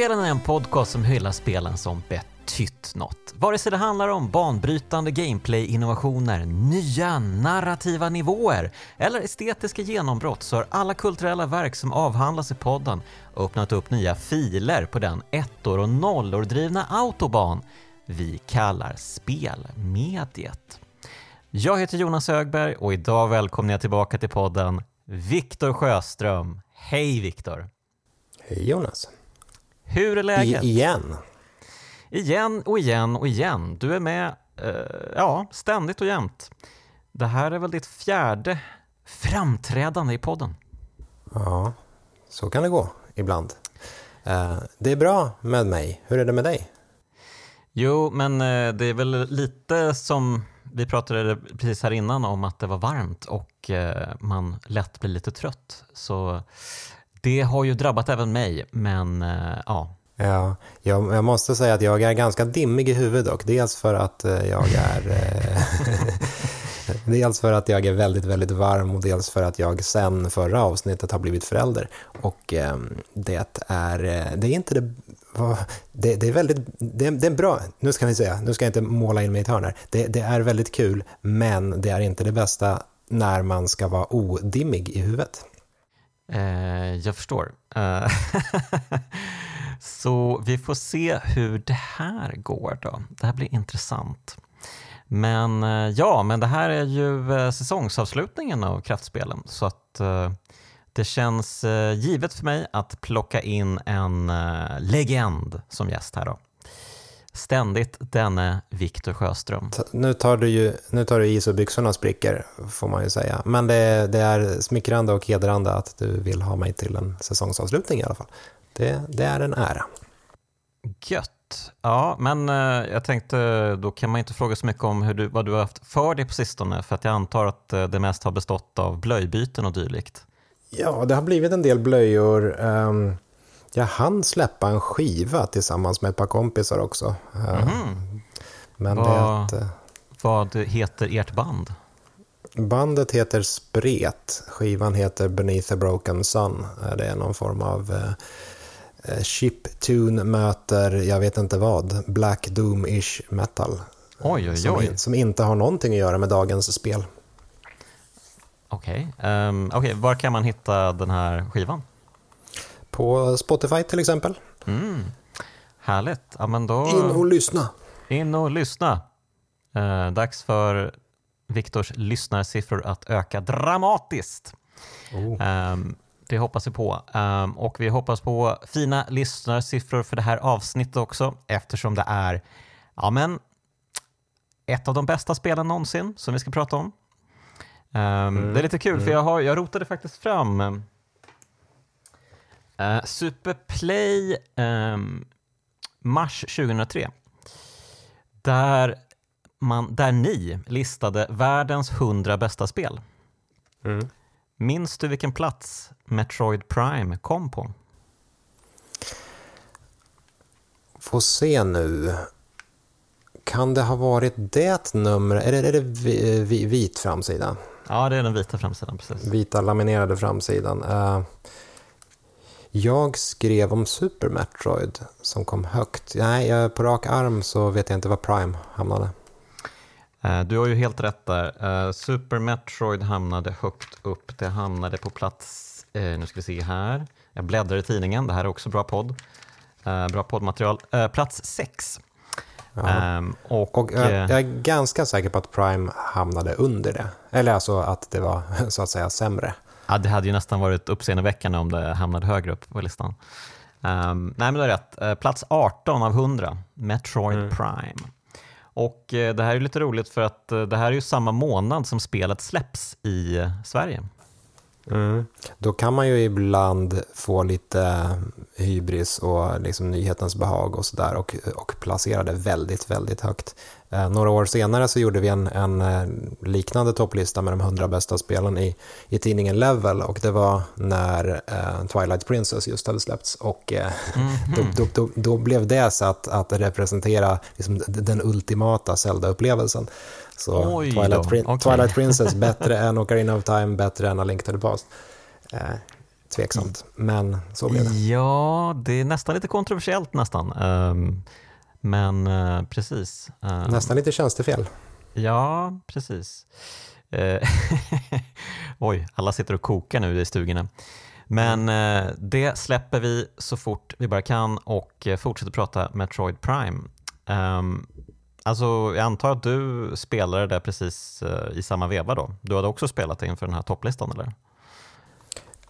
Spelen är en podcast som hyllar spelen som betytt något. Vare sig det handlar om banbrytande gameplay-innovationer, nya narrativa nivåer eller estetiska genombrott så har alla kulturella verk som avhandlas i podden öppnat upp nya filer på den ettor och nollor drivna autobahn vi kallar spelmediet. Jag heter Jonas Högberg och idag välkomnar jag tillbaka till podden Viktor Sjöström. Hej Viktor! Hej Jonas! Hur är läget? I, igen? Igen och igen och igen. Du är med, eh, ja, ständigt och jämt. Det här är väl ditt fjärde framträdande i podden? Ja, så kan det gå ibland. Eh, det är bra med mig. Hur är det med dig? Jo, men eh, det är väl lite som vi pratade precis här innan om att det var varmt och eh, man lätt blir lite trött. Så det har ju drabbat även mig, men eh, ja. Ja, jag, jag, måste säga att jag är ganska dimmig i huvudet dock. Dels för att eh, jag är eh, Dels för att jag är väldigt, väldigt varm och dels för att jag sen förra avsnittet har blivit förälder. Och eh, det är, det är inte det det, det, är väldigt, det, det, är bra, nu ska vi säga, nu ska jag inte måla in mig i ett hörn här. Det, det, är väldigt kul, men det är inte det bästa när man ska vara odimmig i huvudet. Eh, jag förstår. Eh, så vi får se hur det här går då. Det här blir intressant. Men eh, ja, men det här är ju eh, säsongsavslutningen av Kraftspelen så att eh, det känns eh, givet för mig att plocka in en eh, legend som gäst här då. Ständigt denne Viktor Sjöström. Nu tar du ju nu tar du i så byxorna spricker, får man ju säga. Men det, det, är smickrande och hedrande att du vill ha mig till en säsongsavslutning i alla fall. Det, det är en ära. Gött. Ja, men eh, jag tänkte då kan man inte fråga så mycket om hur du, vad du har haft för dig på sistone, för att jag antar att eh, det mest har bestått av blöjbyten och dylikt. Ja, det har blivit en del blöjor. Um, jag hann släppa en skiva tillsammans med ett par kompisar också. Mm. Men vad, det ett, vad heter ert band? Bandet heter Spret. Skivan heter Beneath a Broken Sun. Det är någon form av eh, chiptune möter, jag vet inte vad, Black Doom-ish metal. Oj, oj, oj. Som, som, inte har någonting att göra med dagens spel. Okej, okay. um, ehm, okay. var kan man hitta den här skivan? På Spotify till exempel. Mm. Härligt. Ja, men då... In och lyssna. In och lyssna. Uh, dags för Viktors lyssnarsiffror att öka dramatiskt. Oh. Um, det hoppas vi på. Um, och vi hoppas på fina lyssnarsiffror för det här avsnittet också eftersom det är ja, men, ett av de bästa spelen någonsin som vi ska prata om. Um, mm. Det är lite kul mm. för jag, har, jag rotade faktiskt fram uh, Superplay um, mars 2003. Där, man, där ni listade världens 100 bästa spel. Mm. Minns du vilken plats Metroid Prime kom på? Får se nu. Kan det ha varit det numret? Är det, är det vit framsida? Ja, det är den vita framsidan. precis. Vita laminerade framsidan. Uh, jag skrev om Super Metroid som kom högt. Nej, på rak arm så vet jag inte var Prime hamnade. Uh, du har ju helt rätt där. Uh, Super Metroid hamnade högt upp. Det hamnade på plats, nu ska vi se här. Jag bläddrar i tidningen, det här är också bra podd. bra poddmaterial. plats 6. Um, och, och jag, jag, är ganska säker på att Prime hamnade under det. Eller alltså att det var så att säga sämre. Ja, det hade ju nästan varit uppseendeväckande om det hamnade högre upp på listan. Um, nej, men du har rätt. Uh, plats 18 av 100, Metroid mm. Prime. Och uh, det här är lite roligt för att uh, det här är ju samma månad som spelet släpps i Sverige. Mm. Då kan man ju ibland få lite hybris och liksom nyhetens behag och sådär och, och placera det väldigt, väldigt högt. Eh, några år senare så gjorde vi en, en eh, liknande topplista med de 100 bästa spelen i, i tidningen Level och det var när eh, Twilight Princess just hade släppts och eh, mm -hmm. då, då, då, då, blev det så att, att representera liksom, den ultimata Zelda-upplevelsen. Så Oj Twilight, Prin okay. Twilight Princess bättre än Ocarina of Time, bättre än A Link to the Past. Eh, tveksamt, men så blev det. Ja, det är nästan lite kontroversiellt nästan. Um, men uh, precis. Um, nästan lite tjänstefel. Ja, precis. Uh, Oj, alla sitter och kokar nu i stugorna. Men uh, det släpper vi så fort vi bara kan och fortsätter prata Metroid Prime. Um, alltså, jag antar att du spelade det precis i samma veva då? Du hade också spelat det inför den här topplistan eller?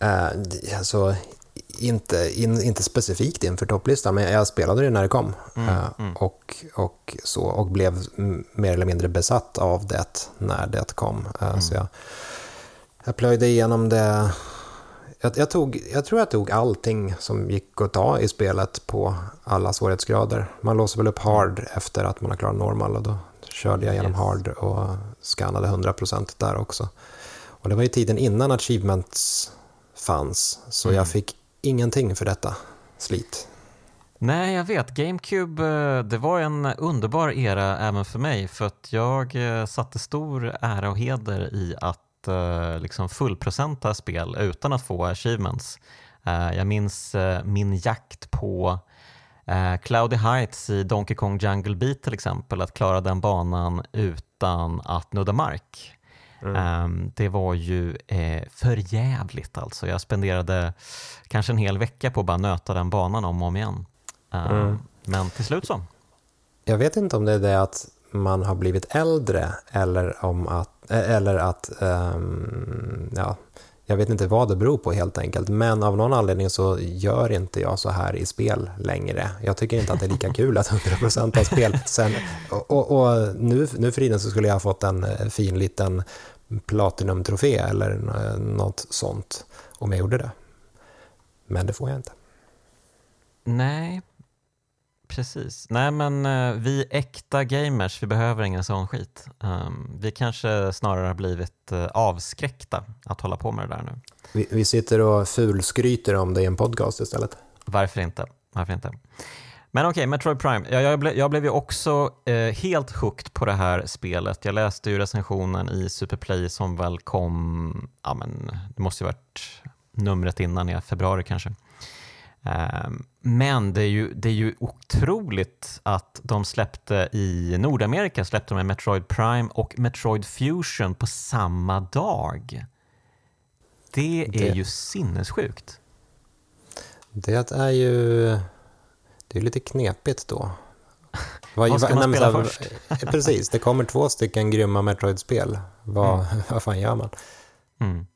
Uh, alltså, inte, in, inte specifikt inför topplistan, men jag spelade det när det kom. Mm, uh, mm. Och, och, så, och blev mer eller mindre besatt av det när det kom. Uh, mm. Så jag, jag plöjde igenom det. Jag, jag, tog, jag tror jag tog allting som gick att ta i spelet på alla svårighetsgrader. Man låser väl upp hard efter att man har klarat normal och då körde jag igenom yes. hard och skannade 100% där också. Och det var ju tiden innan achievements fanns. Så mm. jag fick ingenting för detta slit. Nej, jag vet. GameCube, eh, det var en underbar era även för mig för att jag eh, satte stor ära och heder i att eh, liksom fullprocenta spel utan att få achievements. Jag minns min jakt på Cloudy Heights i Donkey Kong Jungle Beat till exempel, att klara den banan utan att nudda mark. Mm. Um, det var ju eh, för jävligt alltså. Jag spenderade kanske en hel vecka på att bara nöta den banan om och om igen. Um, mm. Men till slut så. Jag vet inte om det är det att man har blivit äldre eller, om att, eh, eller att um, ja, jag vet inte vad det beror på helt enkelt, men av någon anledning så gör inte jag så här i spel längre. Jag tycker inte att det är lika kul att 100% av spel. Sen, och, och, och nu, nu för tiden så skulle jag ha fått en eh, fin liten Platinum-trofé eller eh, något sånt om jag gjorde det. Men det får jag inte. Nej, precis. Nej, men uh, vi äkta gamers, vi behöver ingen sån skit. Um, vi kanske snarare har blivit uh, avskräckta att hålla på med det där nu. Vi, vi sitter och fulskryter om det i en podcast istället. Varför inte? Varför inte? Men okej, okay, Metroid Prime. Jag, jag, ble, jag blev ju också eh, helt hooked på det här spelet. Jag läste ju recensionen i Superplay som väl kom, ja men det måste ju varit numret innan, i februari kanske. Eh, men det är, ju, det är ju otroligt att de släppte i Nordamerika släppte de Metroid Prime och Metroid Fusion på samma dag. Det är det, ju sinnessjukt. Det är ju det är lite knepigt då. Vad, vad ska man spela här, först? precis, det kommer två stycken grymma Metroid-spel. Vad, mm. vad fan gör man? Mm.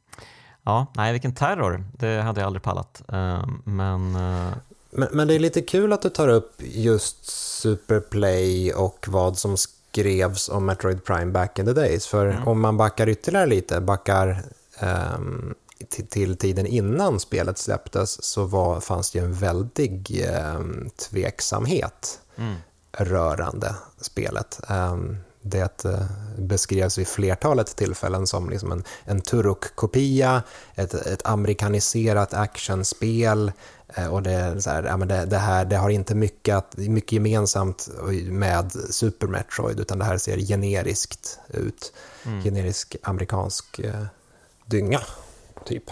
Ja, nej vilken terror. Det hade jag aldrig pallat. Uh, men, uh... men, men, det är lite kul att du tar upp just Superplay och vad som skrevs om Metroid Prime back in the days. För mm. om man backar ytterligare lite, backar um, till, till, tiden innan spelet släpptes så var, fanns det ju en väldig eh, tveksamhet mm. rörande spelet. Eh, det eh, beskrevs vid flertalet tillfällen som liksom en, en Turok-kopia, ett, ett amerikaniserat actionspel och det, så här, ja, men det, det, här det har inte mycket, att, mycket gemensamt med Super Metroid utan det här ser generiskt ut. Mm. Generisk amerikansk eh, dynga typ.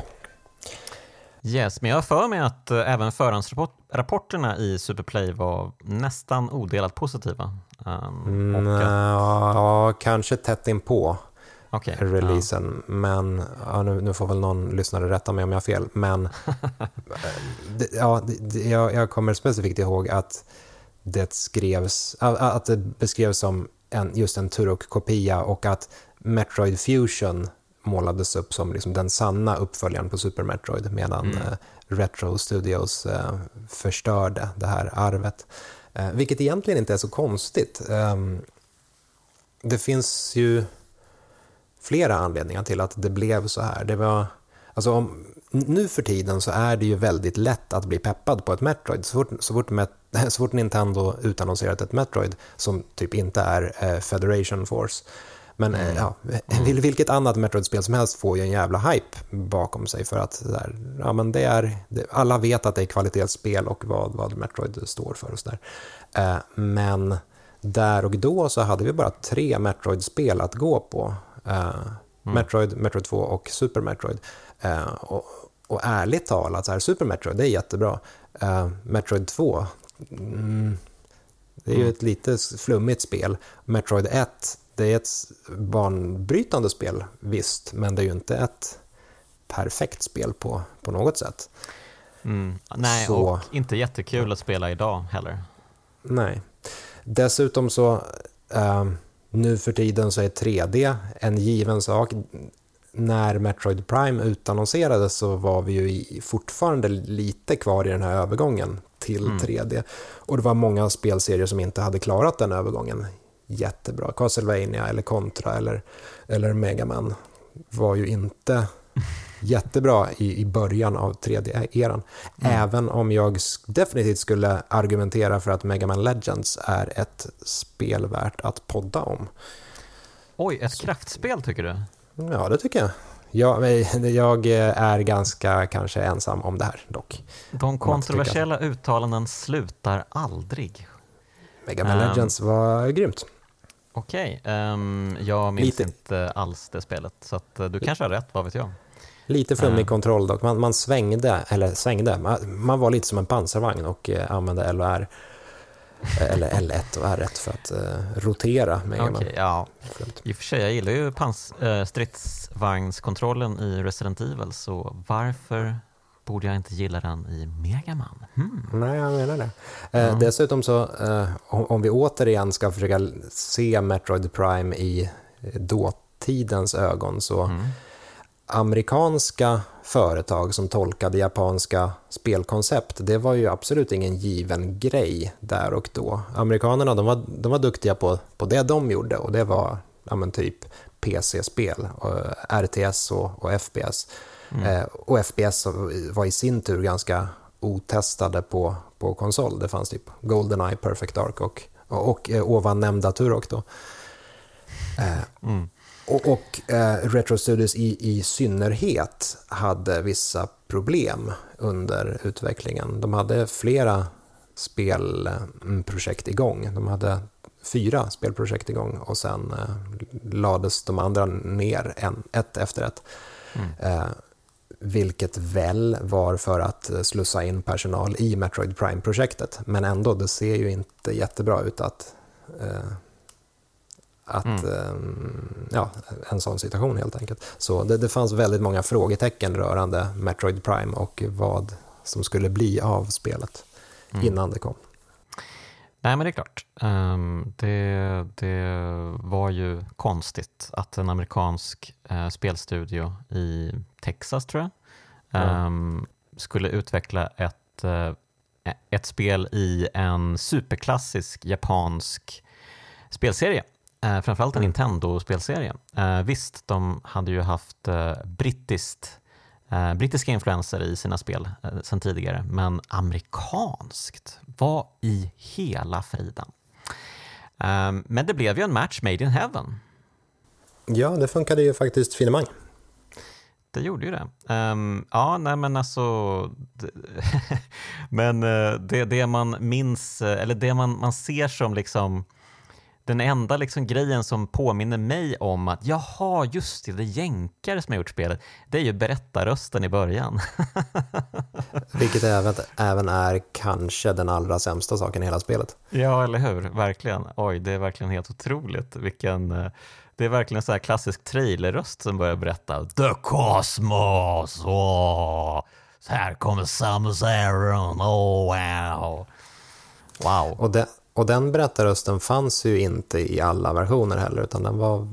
Yes, men jag har för mig att uh, även förhandsrapporterna i Superplay var nästan odelat positiva. Um, mm, att... Ja, kanske tätt inpå okay, releasen. Ja. Men ja, nu, nu, får väl någon lyssnare rätta mig om jag har fel. Men det, ja, det, jag, jag, kommer specifikt ihåg att det skrevs, att det beskrevs som en, just en Turok-kopia och att Metroid Fusion målades upp som liksom den sanna uppföljaren på Super Metroid medan mm. eh, Retro Studios eh, förstörde det här arvet. Eh, vilket egentligen inte är så konstigt. Ehm, det finns ju flera anledningar till att det blev så här. Det var, alltså om, nu för tiden så är det ju väldigt lätt att bli peppad på ett Metroid. Så fort, så fort, Met, så fort Nintendo utannonserat ett Metroid som typ inte är eh, Federation Force men mm. ja, vilket annat Metroid-spel som helst får ju en jävla hype bakom sig för att där, ja, men det är, alla vet att det är kvalitetsspel och vad, vad Metroid står för och sådär. Eh, men där och då så hade vi bara tre Metroid-spel att gå på. Eh, mm. Metroid, Metroid 2 och Super Metroid. Eh, och, och ärligt talat, så här, Super Metroid, det är jättebra. Uh, Metroid 2, mm, det är ju mm. ett lite flummigt spel. Metroid 1, det är ett banbrytande spel, visst, men det är ju inte ett perfekt spel på, på något sätt. Mm. Nej, så... och inte jättekul att spela idag heller. Nej. Dessutom så, uh, nu för tiden så är 3D en given sak. När Metroid Prime utannonserades så var vi ju fortfarande lite kvar i den här övergången till mm. 3D. Och det var många spelserier som inte hade klarat den övergången jättebra. Castlevania eller Contra eller, eller Mega Man var ju inte jättebra i, i början av 3D-eran. Mm. Även om jag definitivt skulle argumentera för att Mega Man Legends är ett spel värt att podda om. Oj, ett Så. kraftspel tycker du? Ja, det tycker jag. Jag, jag är ganska kanske ensam om det här dock. De kontroversiella uttalanden slutar aldrig. Mega Man um, Legends var grymt. Okej, okay, um, ehm, jag minns Lite. inte alls det spelet, så uh, du kanske har rätt, vad vet jag? Lite flummig uh. kontroll dock, man, man svängde, eller svängde, man, man, var lite som en pansarvagn och uh, använde L och R, eh, eller L1 och R1 för att uh, rotera. Okej, okay, ja. I och för sig, jag gillar ju pans, stridsvagnskontrollen i Resident Evil, så varför borde jag inte gilla den i Megaman? Hmm. Nej, jag menar det. Eh, ja. Dessutom så, eh, om vi återigen ska försöka se Metroid Prime i eh, dåtidens ögon, så mm. Amerikanska företag som tolkade japanska spelkoncept, det var ju absolut ingen given grej där och då. Amerikanerna, de var, de var duktiga på, på det de gjorde och det var ja, typ PC-spel, RTS och, och FPS. Mm. Eh, och FPS var i sin tur ganska otestade på, på konsol. Det fanns typ Goldeneye, Perfect Dark och, och, och eh, ovan nämnda Turok då. Eh, mm. Och, och eh, Retro Studios i, i synnerhet hade vissa problem under utvecklingen. De hade flera spelprojekt igång. De hade fyra spelprojekt igång och sen eh, lades de andra ner en, ett efter ett. Mm. Eh, vilket väl var för att slussa in personal i Metroid Prime-projektet. Men ändå, det ser ju inte jättebra ut att, eh, att mm. eh, ja, en sån situation helt enkelt. Så det, det fanns väldigt många frågetecken rörande Metroid Prime och vad som skulle bli av spelet mm. innan det kom. Nej, men det är klart. Um, det, det, var ju konstigt att en amerikansk uh, spelstudio i Texas, tror jag, um, skulle utveckla ett, uh, ett spel i en superklassisk japansk spelserie. Uh, framförallt en. Nintendo-spelserie. Uh, visst, de hade ju haft uh, brittiskt eh, brittiska influenser i sina spel eh, sedan tidigare, men amerikanskt, vad i hela friden? Eh, men det blev ju en match made in heaven. Ja, det funkade ju faktiskt finemang. Det gjorde ju det. Um, ja, nej men alltså, det, men uh, det, det man minns, eh, eller det man, man ser som liksom den enda liksom grejen som påminner mig om att jaha, just det, det är jänkare som har gjort spelet, det är ju berättarrösten i början. Vilket även, även är kanske den allra sämsta saken i hela spelet. Ja, eller hur? Verkligen. Oj, det är verkligen helt otroligt. Vilken, eh, det är verkligen så här klassisk trailerröst som börjar berätta The Cosmos! Så här kommer Samus Aron, oh wow! Wow. Och det, och den berättarrösten fanns ju inte i alla versioner heller, utan den var,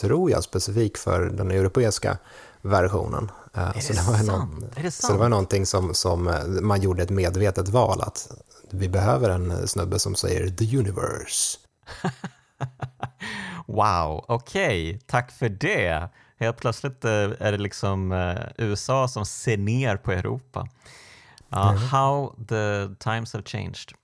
tror jag, specifik för den europeiska versionen. Eh, är så det, var sant? är det sant? Så det var någonting som, som eh, man gjorde ett medvetet val, att vi behöver en snubbe som säger “the universe”. wow, okej, okay. tack för det. Helt plötsligt eh, är det liksom USA som ser ner på Europa. Uh, mm. How the times have changed.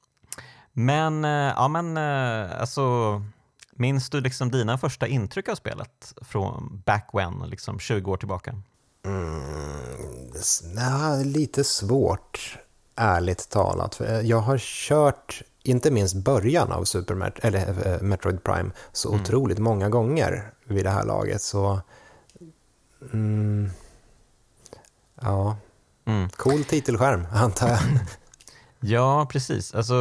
Men, eh, ja men eh, alltså, minns du liksom dina första intryck av spelet från back when, liksom 20 år tillbaka? Mm, nej, lite svårt, ärligt talat. För jag har kört, inte minst början av Super Met eller, äh, Metroid Prime, så mm. otroligt många gånger vid det här laget. Så, mm, ja, Mm. Cool titelskärm, antar jag. Ja, precis. Alltså,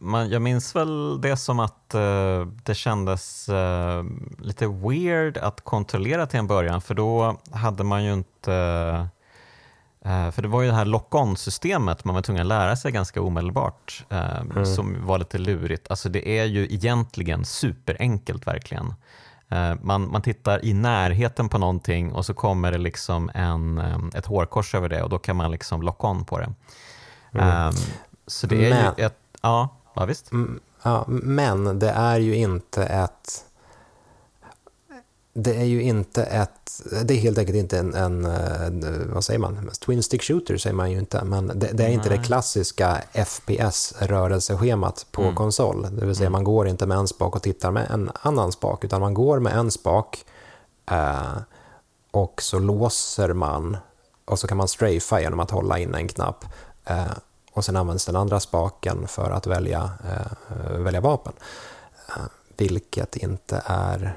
man, jag minns väl det som att uh, det kändes uh, lite weird att kontrollera till en början för då hade man ju inte uh, för det var ju det här lock-on-systemet man var tvungen att lära sig ganska omedelbart mm. som var lite lurigt. Alltså det är ju egentligen superenkelt verkligen. Man, man tittar i närheten på någonting och så kommer det liksom en, ett hårkors över det och då kan man liksom lock-on på det. Mm. Um, så det är men, ju ett... Ja, ja visst. Ja, men det är ju inte ett... Det är ju inte ett... Det är helt enkelt inte en, en, en vad säger man? Twin stick shooter säger man ju inte, men det, det är inte Nej. det klassiska FPS-rörelseschemat på mm. konsol. Det vill säga mm. man går inte med en spak och tittar med en annan spak, utan man går med en spak eh, och så låser man och så kan man strafa genom att hålla in en knapp. Eh, och sen används den andra spaken för att välja, eh, välja vapen. Eh, vilket inte är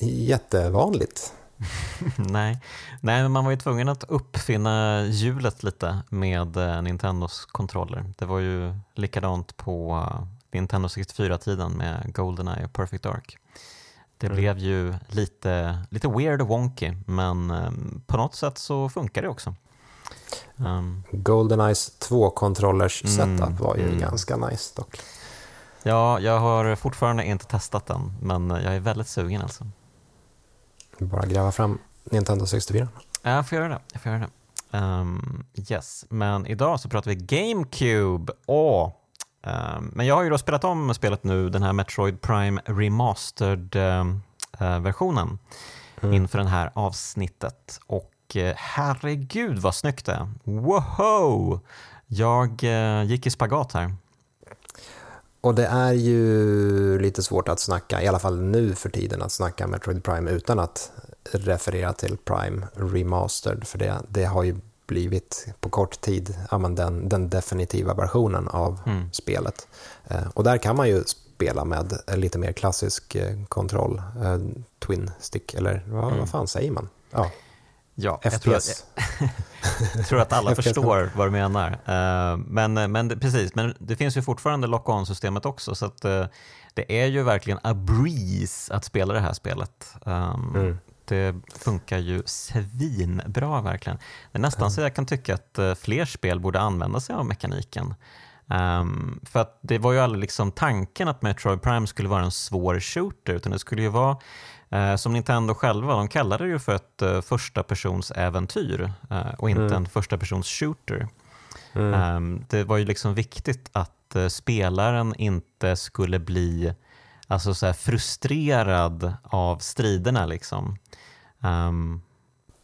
jättevanligt. Nej. Nej, men man var ju tvungen att uppfinna hjulet lite med Nintendos kontroller. Det var ju likadant på Nintendo 64-tiden med Goldeneye och Perfect Dark. Det mm. blev ju lite, lite weird och wonky, men på något sätt så funkar det också. Um, Goldeneyes två-kontrollers mm, setup var ju mm. ganska nice dock. Ja, jag har fortfarande inte testat den, men jag är väldigt sugen alltså. Bara gräva fram Nintendo 64. Jag får göra det. Jag får göra det. Um, yes, men idag så pratar vi GameCube. Åh, um, men jag har ju då spelat om spelet nu, den här Metroid Prime Remastered-versionen uh, mm. inför det här avsnittet. Och Eh, herregud vad snyggt det är. Wow! Jag eh, gick i spagat här. Och det är ju lite svårt att snacka, i alla fall nu för tiden, att snacka Metroid Prime utan att referera till Prime Remastered, för det, det har ju blivit på kort tid ja, den, den definitiva versionen av mm. spelet. Eh, och där kan man ju spela med lite mer klassisk kontroll, Twin Stick, eller vad, mm. vad fan säger man? Ja. Ja, FPS. Jag tror att, jag tror att alla förstår vad du menar. Uh, men, men precis, men det finns ju fortfarande lock-on-systemet också, så att, uh, det är ju verkligen a breeze att spela det här spelet. Um, mm. Det funkar ju svinbra verkligen. Det är nästan mm. så jag kan tycka att uh, fler spel borde använda sig av mekaniken. Um, för att det var ju aldrig liksom tanken att Metroid Prime skulle vara en svår shooter, utan det skulle ju vara Eh, som Nintendo själva, de kallar det ju för ett uh, första persons äventyr uh, och inte mm. en första persons shooter. Mm. Um, det var ju liksom viktigt att spelaren inte skulle bli alltså så frustrerad av striderna. Liksom. Um,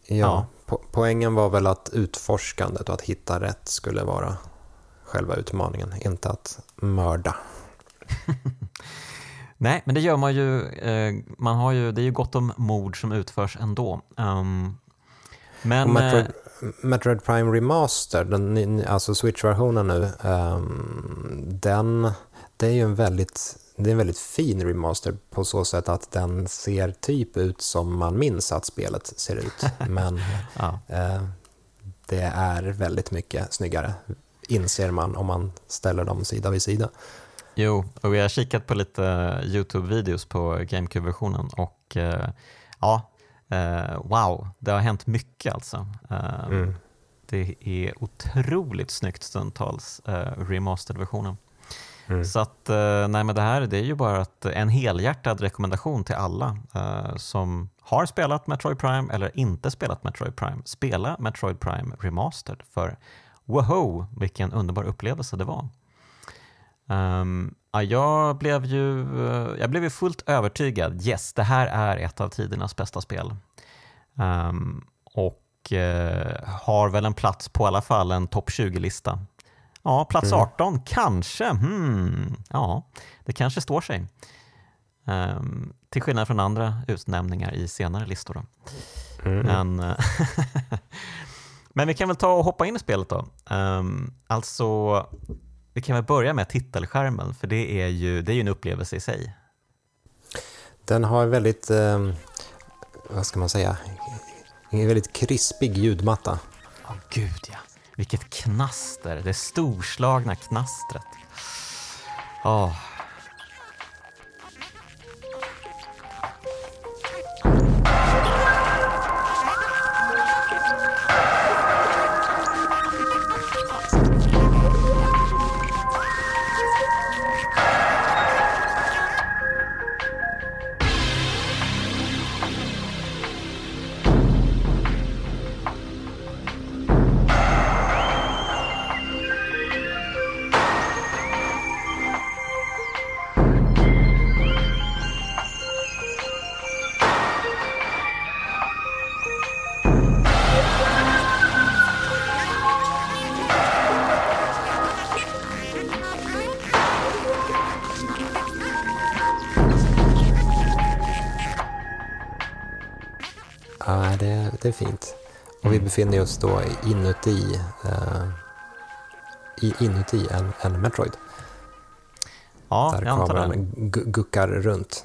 ja, ja. Po poängen var väl att utforskandet och att hitta rätt skulle vara själva utmaningen, inte att mörda. Nej, men det gör man ju. Eh, man har ju det är ju gott om mord som utförs ändå. Um, men, Metroid, eh, Metroid, Prime Remaster, den, alltså Switch-versionen nu, um, den, det är ju en väldigt, det är en väldigt fin remaster på så sätt att den ser typ ut som man minns att spelet ser ut. Men ja. uh, det är väldigt mycket snyggare, inser man om man ställer dem sida vid sida. Jo, och vi har kikat på lite YouTube-videos på GameCube-versionen och uh, ja, uh, wow, det har hänt mycket alltså. Uh, mm. Det är otroligt snyggt stundtals, remastered-versionen. Mm. Så att, nej men det här det är ju bara att en helhjärtad rekommendation till alla som har spelat Metroid Prime eller inte spelat Metroid Prime. Spela Metroid Prime Remastered för wow, vilken underbar upplevelse det var. Um, ja, jag, blev ju, uh, jag blev ju fullt övertygad. Yes, det här är ett av tidernas bästa spel. Um, och uh, har väl en plats på i alla fall en topp 20-lista. Ja, plats mm. 18 kanske. Hmm. Ja, det kanske står sig. Um, till skillnad från andra utnämningar i senare listor. Mm. Men, men vi kan väl ta och hoppa in i spelet då. Um, alltså vi kan väl börja med titelskärmen, för det är ju, det är ju en upplevelse i sig. Den har väldigt, eh, vad ska man säga, en väldigt krispig ljudmatta. Oh, gud ja. Vilket knaster, det storslagna knastret. Oh. Det, är fint. Och vi befinner oss då inuti, uh, inuti en, en Metroid. Ja, där jag antar kameran det. guckar runt.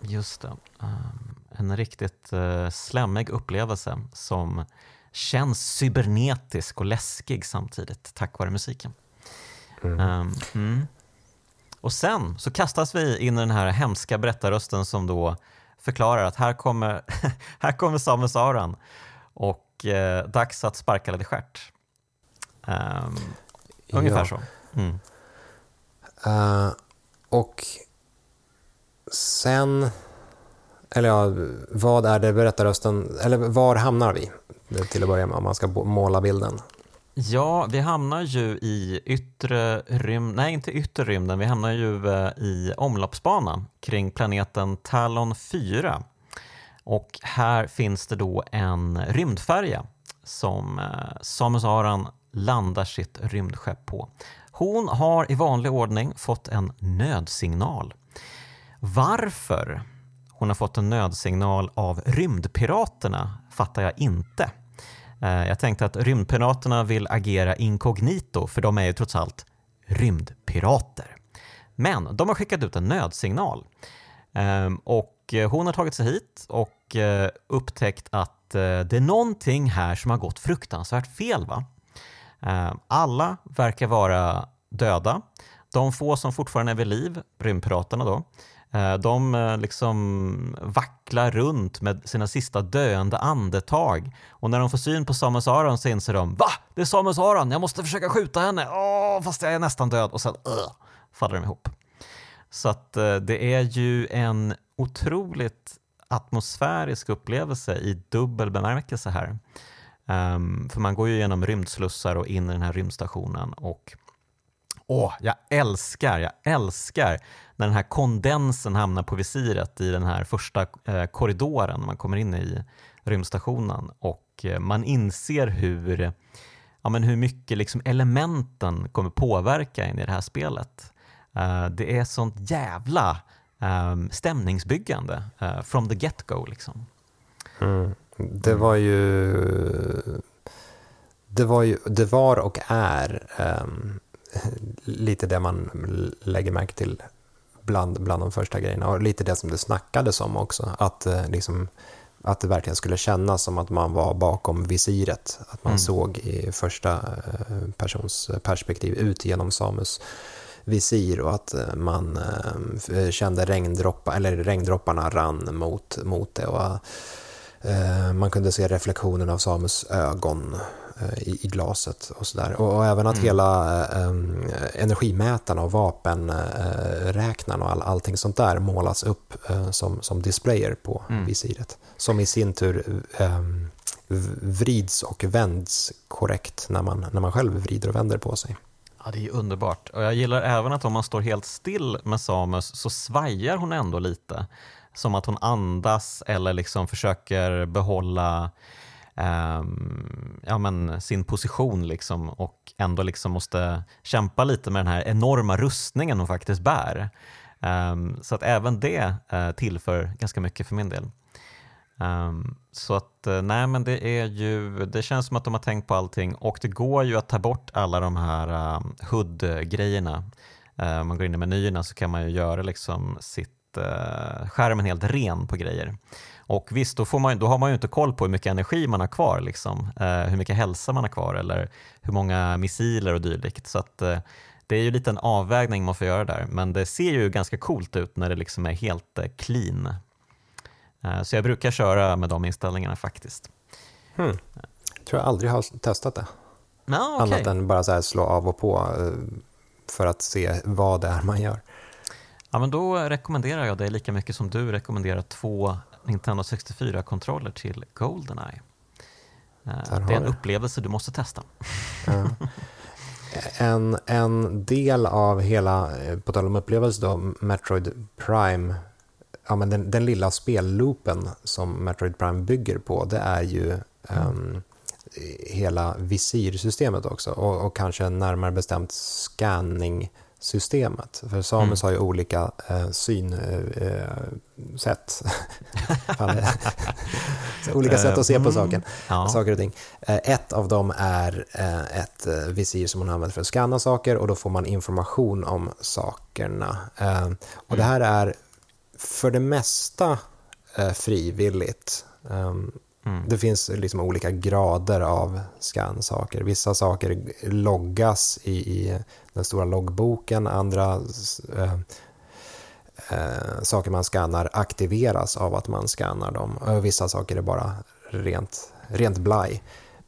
Just det. Um, en riktigt uh, slemmig upplevelse som känns cybernetisk och läskig samtidigt tack vare musiken. Mm. Um, mm. Och sen så kastas vi in i den här hemska berättarrösten som då förklarar att här kommer, här kommer Samus Aran och eh, dags att sparka lite stjärt. Um, ungefär Ja. så. Mm. Eh, och sen, eller ja, vad är det berättarrösten, eller var hamnar vi till att börja med om man ska måla bilden? Ja, vi hamnar ju i yttre rymden, nej inte yttre rymden, vi hamnar ju eh, i omloppsbana kring planeten Talon 4. Och här finns det då en rymdfärja som eh, Samus Aran landar sitt rymdskepp på. Hon har i vanlig ordning fått en nödsignal. Varför hon har fått en nödsignal av rymdpiraterna fattar jag inte. Eh, jag tänkte att rymdpiraterna vill agera inkognito för de är ju trots allt rymdpirater. Men de har skickat ut en nödsignal ehm, och eh, hon har tagit sig hit och eh, upptäckt att det är någonting här som har gått fruktansvärt fel. va? Ehm, alla verkar vara döda. De få som fortfarande är vid liv, rymdpiraterna då, eh, Eh, de eh, liksom vacklar runt med sina sista döende andetag. Och när de får syn på Samus Aran så inser de Va? Det är Samus Aran, jag måste försöka skjuta henne. Åh, fast jag är nästan död. Och sen uh, faller de ihop. Så att eh, det är ju en otroligt atmosfärisk upplevelse i dubbel bemärkelse här. Um, för man går ju genom rymdslussar och in i den här rymdstationen och åh, jag älskar, jag älskar när den här kondensen hamnar på visiret i den här första eh, korridoren när man kommer in i rymdstationen och eh, man inser hur, ja, men hur mycket liksom elementen kommer påverka in i det här spelet. Eh, det är sånt jävla um, stämningsbyggande from the get-go. Liksom. Mm. Det var ju det var, ju, det var och är ehm, lite det man lägger märke till bland, bland de första grejerna och lite det som det snackades om också. Att, eh, liksom, att det verkligen skulle kännas som att man var bakom visiret. Att man Mm. såg i första eh, persons perspektiv ut genom Samus visir och att eh, man kände regndroppar, eller regndropparna rann mot, mot det. Och, man kunde se reflektionen av Samus ögon i, i glaset och sådär. Och, och även att Mm. hela eh, energimätarna och vapenräknarna och all, allting sånt där målas upp eh, som, som displayer på Mm. visiret. Som i sin tur vrids och vänds korrekt när man, när man själv vrider och vänder på sig. Ja, det är underbart. Och jag gillar även att om man står helt still med Samus så svajar hon ändå lite. Som att hon andas eller liksom försöker behålla eh, ja, men sin position liksom och ändå liksom måste kämpa lite med den här enorma rustningen hon faktiskt bär. Eh, så att även det eh, tillför ganska mycket för min del. Um, så att eh, nej men det är ju, det känns som att de har tänkt på allting och det går ju att ta bort alla de här ehm, um, HUD-grejerna. Eh, Om man går in i menyerna så kan man ju göra liksom sitt uh, skärmen helt ren på grejer. Och visst, då, får man, då har man ju inte koll på hur mycket energi man har kvar, liksom. eh, hur mycket hälsa man har kvar eller hur många missiler och dylikt. Så att, eh, det är ju lite en avvägning man får göra där, men det ser ju ganska coolt ut när det liksom är helt eh, clean. Eh, så jag brukar köra med de inställningarna faktiskt. Hmm. Jag tror jag aldrig har testat det. No, okay. Annat än bara så slå av och på eh, för att se vad det är man gör. Ja, men då rekommenderar jag det lika mycket som du rekommenderar två Nintendo 64-kontroller till Goldeneye. Eh, det är en upplevelse du måste testa. Ja. En, en del av hela, eh, på tal om upplevelse då, Metroid Prime, ja, men den, den lilla spelloopen som Metroid Prime bygger på, det är ju um, hela visirsystemet också och, och, kanske närmare bestämt scanning-systemet. För Samus mm. har ju olika eh, synsätt. Eh, olika sätt att se på mm. saken, ja. saker och ting. Eh, ett av dem är eh, ett eh, visir som man använder för att scanna saker och då får man information om sakerna. Eh, och Det mm. här är för det mesta frivilligt. Mm. Det finns liksom olika grader av scansaker. Vissa saker loggas i, i den stora loggboken, andra eh, eh, saker man scannar aktiveras av att man scannar dem. Och vissa saker är bara rent, rent blaj.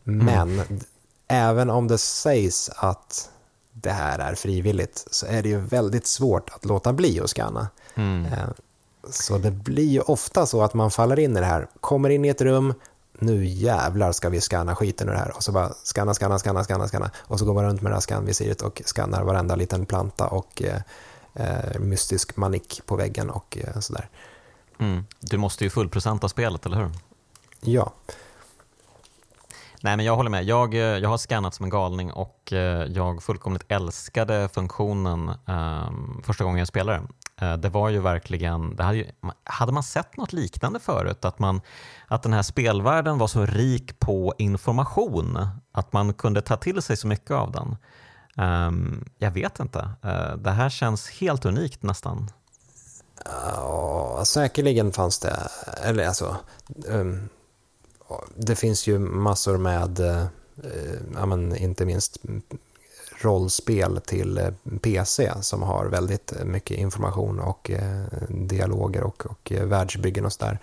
Mm. Men mm. även om det sägs att det här är frivilligt så är det ju väldigt svårt att låta bli att scanna. Mm. Så det blir ju ofta så att man faller in i det här, kommer in i ett rum, nu jävlar ska vi scanna skiten ur det här. Och så bara scanna, scanna, scanna, scanna, scanna. Och så går man runt med det här scanvisiret och scannar varenda liten planta och eh, eh, mystisk manik på väggen och eh, sådär. Mm. Du måste ju fullprocenta spelet, eller hur? Ja. Nej, men jag håller med. Jag, eh, jag har scannat som en galning och eh, jag fullkomligt älskade funktionen um, första gången jag spelade. Eh, det var ju verkligen, det hade, ju, hade man sett något liknande förut? Att, man, att den här spelvärlden var så rik på information, att man kunde ta till sig så mycket av den. Um, jag vet inte. Uh, det här känns helt unikt nästan. Ja, säkerligen fanns det, eller alltså, um, det finns ju massor med, eh, ja, men inte minst rollspel till eh, PC som har väldigt mycket information och eh, dialoger och, och världsbyggen och sådär.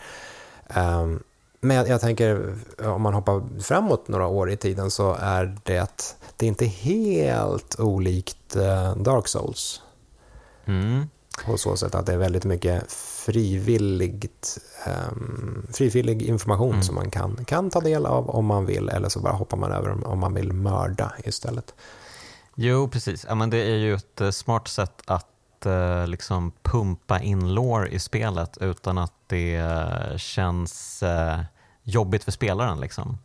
Um, men jag, jag, tänker, om man hoppar framåt några år i tiden så är det, det är inte helt olikt Dark Souls. Mm. På så sätt att det är väldigt mycket frivilligt, um, frivillig information mm. som man kan, kan ta del av om man vill eller så bara hoppar man över om man vill mörda istället. Jo, precis. Ja, men det är ju ett eh, smart sätt att uh, liksom pumpa in lore i spelet utan att det uh, känns uh, jobbigt för spelaren. Liksom.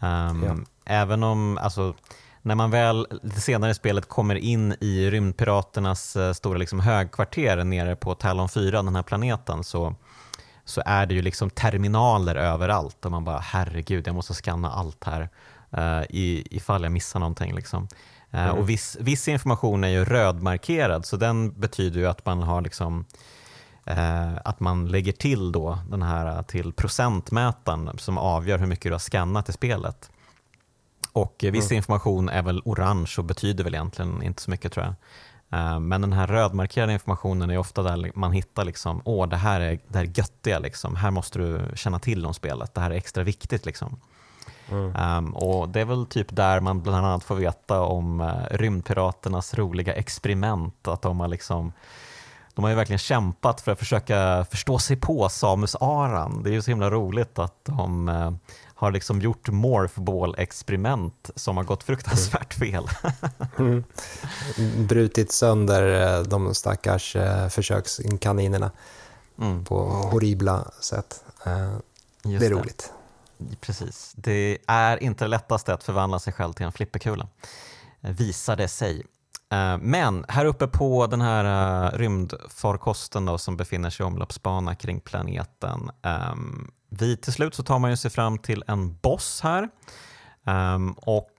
Um, ja. Även om, alltså, när man väl lite senare i spelet kommer in i rymdpiraternas eh, stora liksom högkvarter nere på Talon 4, den här planeten, så, så är det ju liksom terminaler överallt och man bara herregud, jag måste scanna allt här uh, ifall jag missar någonting. Liksom. Uh, mm. Och viss, viss, information är ju rödmarkerad, så den betyder ju att man har liksom uh, att man lägger till då den här till procentmätaren som avgör hur mycket du har skannat i spelet. Och viss mm. information är väl orange och betyder väl egentligen inte så mycket tror jag. Eh, men den här rödmarkerade informationen är ofta där man hittar liksom, åh det här är det här göttiga, liksom. här måste du känna till om spelet, det här är extra viktigt. Liksom. Mm. Um, och Det är väl typ där man bland annat får veta om uh, rymdpiraternas roliga experiment, att de har liksom de har ju verkligen kämpat för att försöka förstå sig på Samus Aran. Det är ju så himla roligt att de uh, har liksom gjort morphball-experiment som har gått fruktansvärt fel. mm. Brutit sönder eh, de stackars försökskaninerna mm. på horribla sätt. Det är roligt. Precis. Det är inte det lättaste att förvandla sig själv till en flipperkula, eh, visar det sig. Eh, men här uppe på den här eh, rymdfarkosten då, som befinner sig i omloppsbana kring planeten ehm, vi, till slut så tar man ju sig fram till en boss här um, och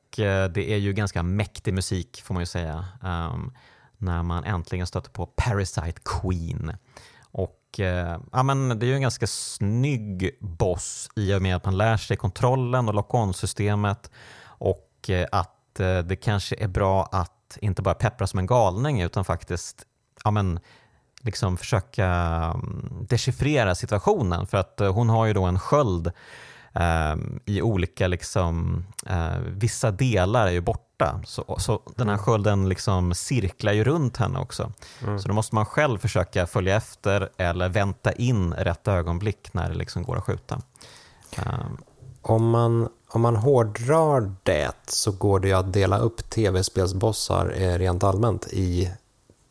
det är ju ganska mäktig musik får man ju säga um, när man äntligen stöter på Parasite Queen. Och eh, ja, men Det är ju en ganska snygg boss i och med att man lär sig kontrollen och lock-on-systemet och eh, att eh, det kanske är bra att inte bara peppra som en galning utan faktiskt ja, men, liksom försöka mm, dechiffrera situationen. För att eh, hon har ju då en sköld eh, i olika, liksom, eh, vissa delar är ju borta så, så den här skölden liksom cirklar ju runt henne också. Mm. Så då måste man själv försöka följa efter eller vänta in rätt ögonblick när det liksom går att skjuta. Um, om man, om man hårdrar det så går det ju att dela upp tv-spelsbossar eh, rent allmänt i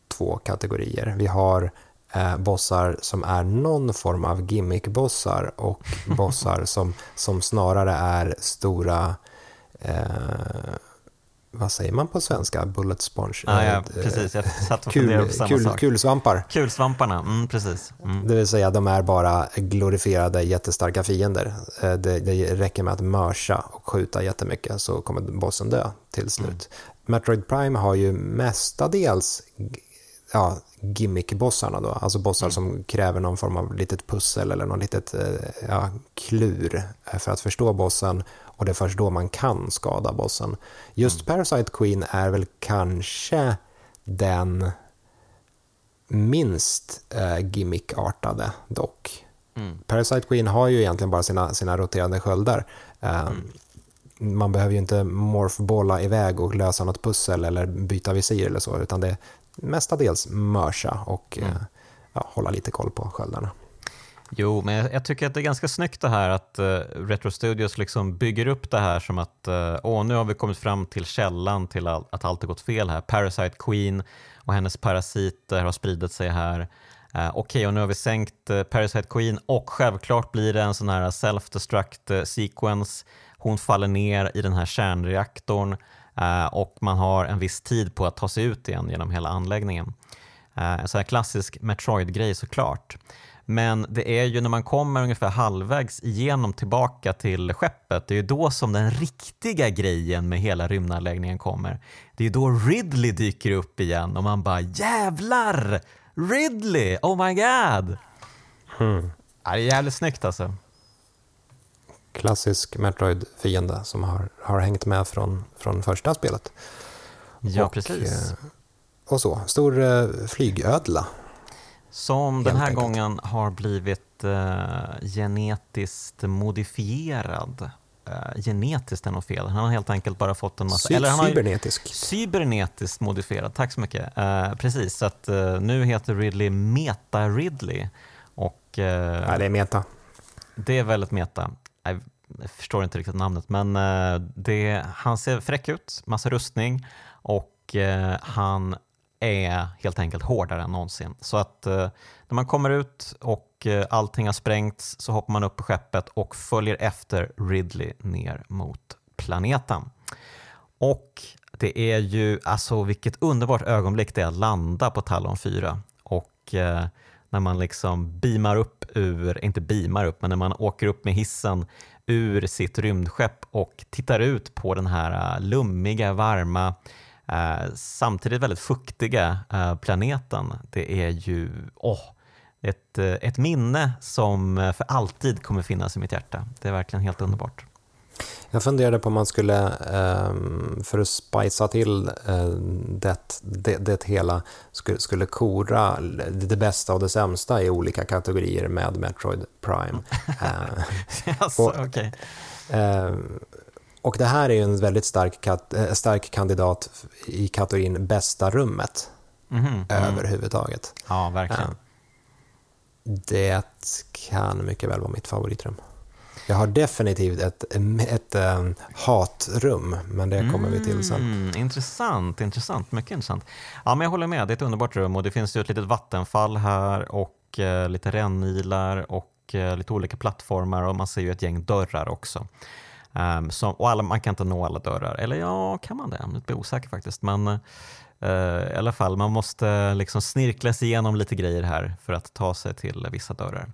två kategorier. Vi har eh, bossar som är någon form av gimmick-bossar och bossar som, som snarare är stora eh, vad säger man på svenska? Bullet sponge? Ah, ja, precis. Jag satt och kul, på samma kul, sak. Kulsvampar. Kulsvamparna, mm, precis. Mm. Det vill säga, de är bara glorifierade jättestarka fiender. Eh, det, det räcker med att mörsa och skjuta jättemycket så kommer bossen dö till slut. Mm. Metroid Prime har ju mestadels ja, gimmick-bossarna då, alltså bossar mm. som kräver någon form av litet pussel eller någon litet eh, ja, klur eh, för att förstå bossen och det är först då man kan skada bossen. Just mm. Parasite Queen är väl kanske den minst eh, gimmickartade dock. Mm. Parasite Queen har ju egentligen bara sina, sina roterande sköldar. Eh, mm. Man behöver ju inte morphbolla iväg och lösa något pussel eller byta visir eller så, utan det, mestadels mörsa och mm. Eh, ja, hålla lite koll på sköldarna. Jo, men jag, jag, tycker att det är ganska snyggt det här att uh, Retro Studios liksom bygger upp det här som att uh, åh, nu har vi kommit fram till källan till all, att allt har gått fel här. Parasite Queen och hennes parasiter har spridit sig här. Uh, Okej, okay, och nu har vi sänkt uh, Parasite Queen och självklart blir det en sån här self-destruct sequence. Hon faller ner i den här kärnreaktorn och man har en viss tid på att ta sig ut igen genom hela anläggningen. Eh, en sån här klassisk Metroid-grej såklart. Men det är ju när man kommer ungefär halvvägs igenom tillbaka till skeppet, det är ju då som den riktiga grejen med hela rymdanläggningen kommer. Det är ju då Ridley dyker upp igen och man bara jävlar! Ridley! Oh my god! Hmm. Ja, det är jävligt snyggt alltså klassisk Metroid-fiende som har, har hängt med från, från första spelet. Ja, och, precis. Eh, och så, stor eh, flygödla. Som den här enkelt. gången har blivit uh, genetiskt modifierad. Uh, genetiskt är nog fel. Han har helt enkelt bara fått en massa... Cy eller han cybernetisk. Har, cybernetiskt modifierad, tack så mycket. Uh, precis, så att nu heter Ridley Meta Ridley. Och, ja, det är meta. Det är väldigt meta jag förstår inte riktigt namnet, men eh, det, han ser fräck ut, massa rustning och eh, han är helt enkelt hårdare än någonsin. Så att eh, när man kommer ut och allting har sprängts så hoppar man upp på skeppet och följer efter Ridley ner mot planeten. Och det är ju, alltså vilket underbart ögonblick det är att landa på Talon 4 och när man liksom beamar upp ur, inte beamar upp, men när man åker upp med hissen ur sitt rymdskepp och tittar ut på den här äh, lummiga, varma, eh, samtidigt väldigt fuktiga eh, planeten. Det är ju oh, ett, ett minne som för alltid kommer finnas i mitt hjärta. Det är verkligen helt underbart. Jag funderade på om man skulle, ehm, för att spicea till eh, det, det, det hela, skulle, skulle kora det bästa och det sämsta i olika kategorier med Metroid Prime. alltså, och, okay. Ehm, och det här är ju en väldigt stark, eh, stark kandidat i kategorin bästa rummet mm -hmm. överhuvudtaget. Ja, verkligen. Det kan mycket väl vara mitt favoritrum. Jag har definitivt ett, ett, um, hatrum, men det kommer vi till sen. Mm, intressant, intressant, mycket intressant. Ja, men jag håller med, det är ett underbart rum och det finns ju ett litet vattenfall här och eh, lite rännilar och eh, lite olika plattformar och man ser ju ett gäng dörrar också. Ehm, um, som, och alla, man kan inte nå alla dörrar, eller ja, kan man det? Jag blir osäker faktiskt. Men uh, i alla fall, man måste liksom snirkla sig igenom lite grejer här för att ta sig till vissa dörrar.